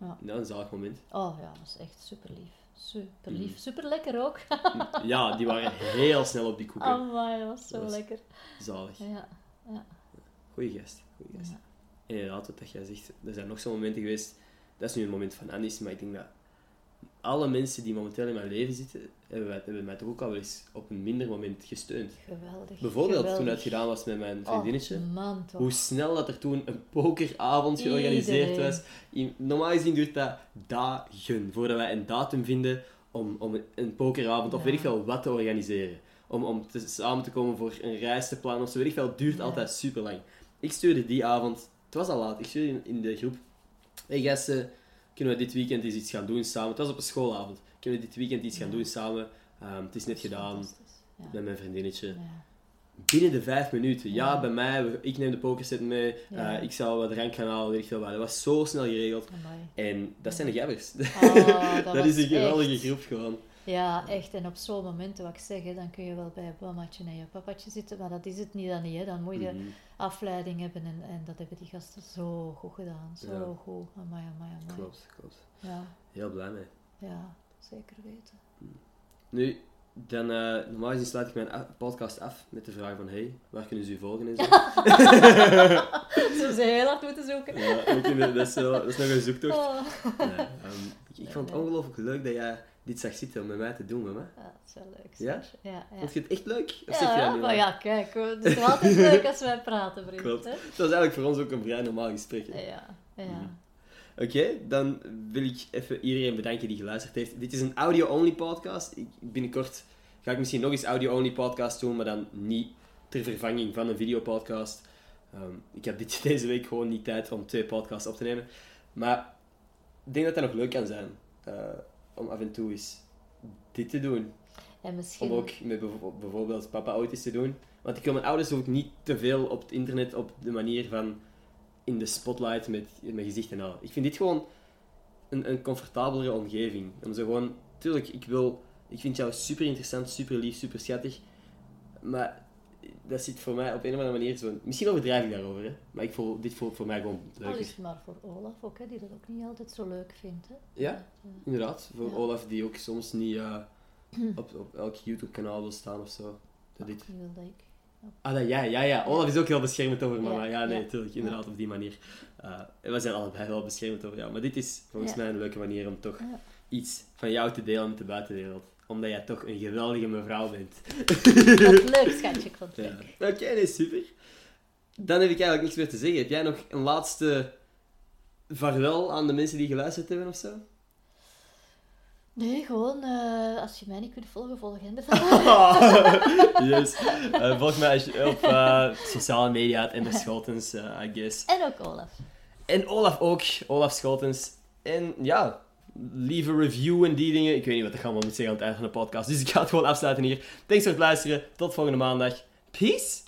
Ja. een zalig moment. Oh ja, dat is echt super lief. Super lief. Mm. Super lekker ook. Ja, die waren heel snel op die koeken. Amai, dat was zo Dat was- lekker. Zalig. Ja, ja. Goeie gast. Goeie gast. Ja. En inderdaad, wat jij zegt, er zijn nog zo'n momenten geweest. Dat is nu een moment van Anis, maar ik denk dat alle mensen die momenteel in mijn leven zitten, hebben, mij, hebben mij toch ook al wel eens op een minder moment gesteund. Geweldig. Bijvoorbeeld toen het gedaan was met mijn Oh, vriendinnetje. man, toch. Hoe snel dat er toen een pokeravond georganiseerd Iedereen. was. Normaal gezien duurt dat dagen voordat wij een datum vinden om, om een pokeravond of weet ik veel wat te organiseren. Om, om te, samen te komen voor een reis te plannen of zo. Weet ik het duurt Ja. altijd super lang. Ik stuurde die avond, het was al laat, ik stuurde in, in de groep. Hey gasten, kunnen we dit weekend eens iets gaan doen samen? Het was op een schoolavond. Kunnen we dit weekend iets gaan doen samen? Ehm, het is net gedaan met mijn vriendinnetje. Binnen de vijf minuten. Ja, Ja. bij mij, ik neem de pokerset mee, Ja. eh, ik zal wat drank gaan halen, weet ik veel wat. Dat was zo snel geregeld. Amai. En dat zijn de gabbers. Oh, dat, is een geweldige echt- groep gewoon. Ja, echt. En op zo'n momenten, wat ik zeg, hè, dan kun je wel bij je mamatje en je papatje zitten, maar dat is het niet dan niet. Hè. Dan moet je Mhm. afleiding hebben en, en dat hebben die gasten zo goed gedaan. Zo Ja. goed. Amai, amai, amai. Klopt, klopt. Ja, Heel blij mee. ja, zeker weten. Nu, dan, eh, normaal gezien sluit ik mijn podcast af met de vraag van hey, waar kunnen ze u volgen en zo. Zullen ze heel hard moeten zoeken? ja, dat, is dat is nog een zoektocht. Oh. Nee, ehm, ik, ik vond het ongelooflijk leuk dat jij dit zag zitten om met mij te doen, mama. Ja, dat is wel leuk. Ja? Ja, ja. Vond je het echt leuk? Of Ja, dat maar ja, kijk, het is altijd leuk als wij praten, vriend. Klopt. hè? Het was eigenlijk voor ons ook een vrij normaal gesprek. hè. Ja, ja. Mhm. Oké, dan wil ik even iedereen bedanken die geluisterd heeft. Dit is een audio-only podcast. Ik, binnenkort ga ik misschien nog eens audio-only podcast doen, maar dan niet ter vervanging van een videopodcast. Ehm ik heb dit, deze week gewoon niet tijd om twee podcasts op te nemen. Maar ik denk dat dat nog leuk kan zijn. eh, om af en toe eens dit te doen. En misschien... Om ook met bijvo- bijvoorbeeld papa ooit eens te doen. Want ik wil mijn ouders ook niet te veel op het internet op de manier van in de spotlight met mijn gezicht en al. Ik vind dit gewoon een, een comfortabelere omgeving. Om zo gewoon... Tuurlijk, ik wil... Ik vind jou super interessant, super lief, super schattig. Maar dat zit voor mij op een of andere manier zo... Misschien overdrijf ik daarover, hè. Maar ik voel, dit voelt voor mij gewoon Al leuk. is het maar voor Olaf ook, hè, die dat ook niet altijd zo leuk vindt. Hè? Ja? Inderdaad. Voor Ja. Olaf, die ook soms niet eh, op, op elk YouTube-kanaal wil staan of zo. Dat dit... Wil dat ik. Ah, dat, ja, ja, ja. Olaf is ook heel beschermend over mama. Ja, nee, ja. natuurlijk. Inderdaad, op die manier. Uh, we zijn allebei wel beschermend over jou. Maar dit is volgens mij een leuke manier om toch iets van jou te delen met de buitenwereld. Omdat jij toch een geweldige mevrouw bent. Wat leuk, schatje, het Ja. Oké, nee, super. Dan heb ik eigenlijk niks meer te zeggen. Heb jij nog een laatste vaarwel aan de mensen die geluisterd hebben of zo? Nee, gewoon, eh, als je mij niet kunt volgen, volg hen yes. Eh, volg mij als je- op eh, sociale media, en de Scholtens, eh, I guess. En ook Olaf. En Olaf ook, Olaf Scholtens. En ja, leave a review en die dingen. Ik weet niet wat ik allemaal moet zeggen aan het einde van de podcast. Dus ik ga het gewoon afsluiten hier. Thanks voor het luisteren. Tot volgende maandag. Peace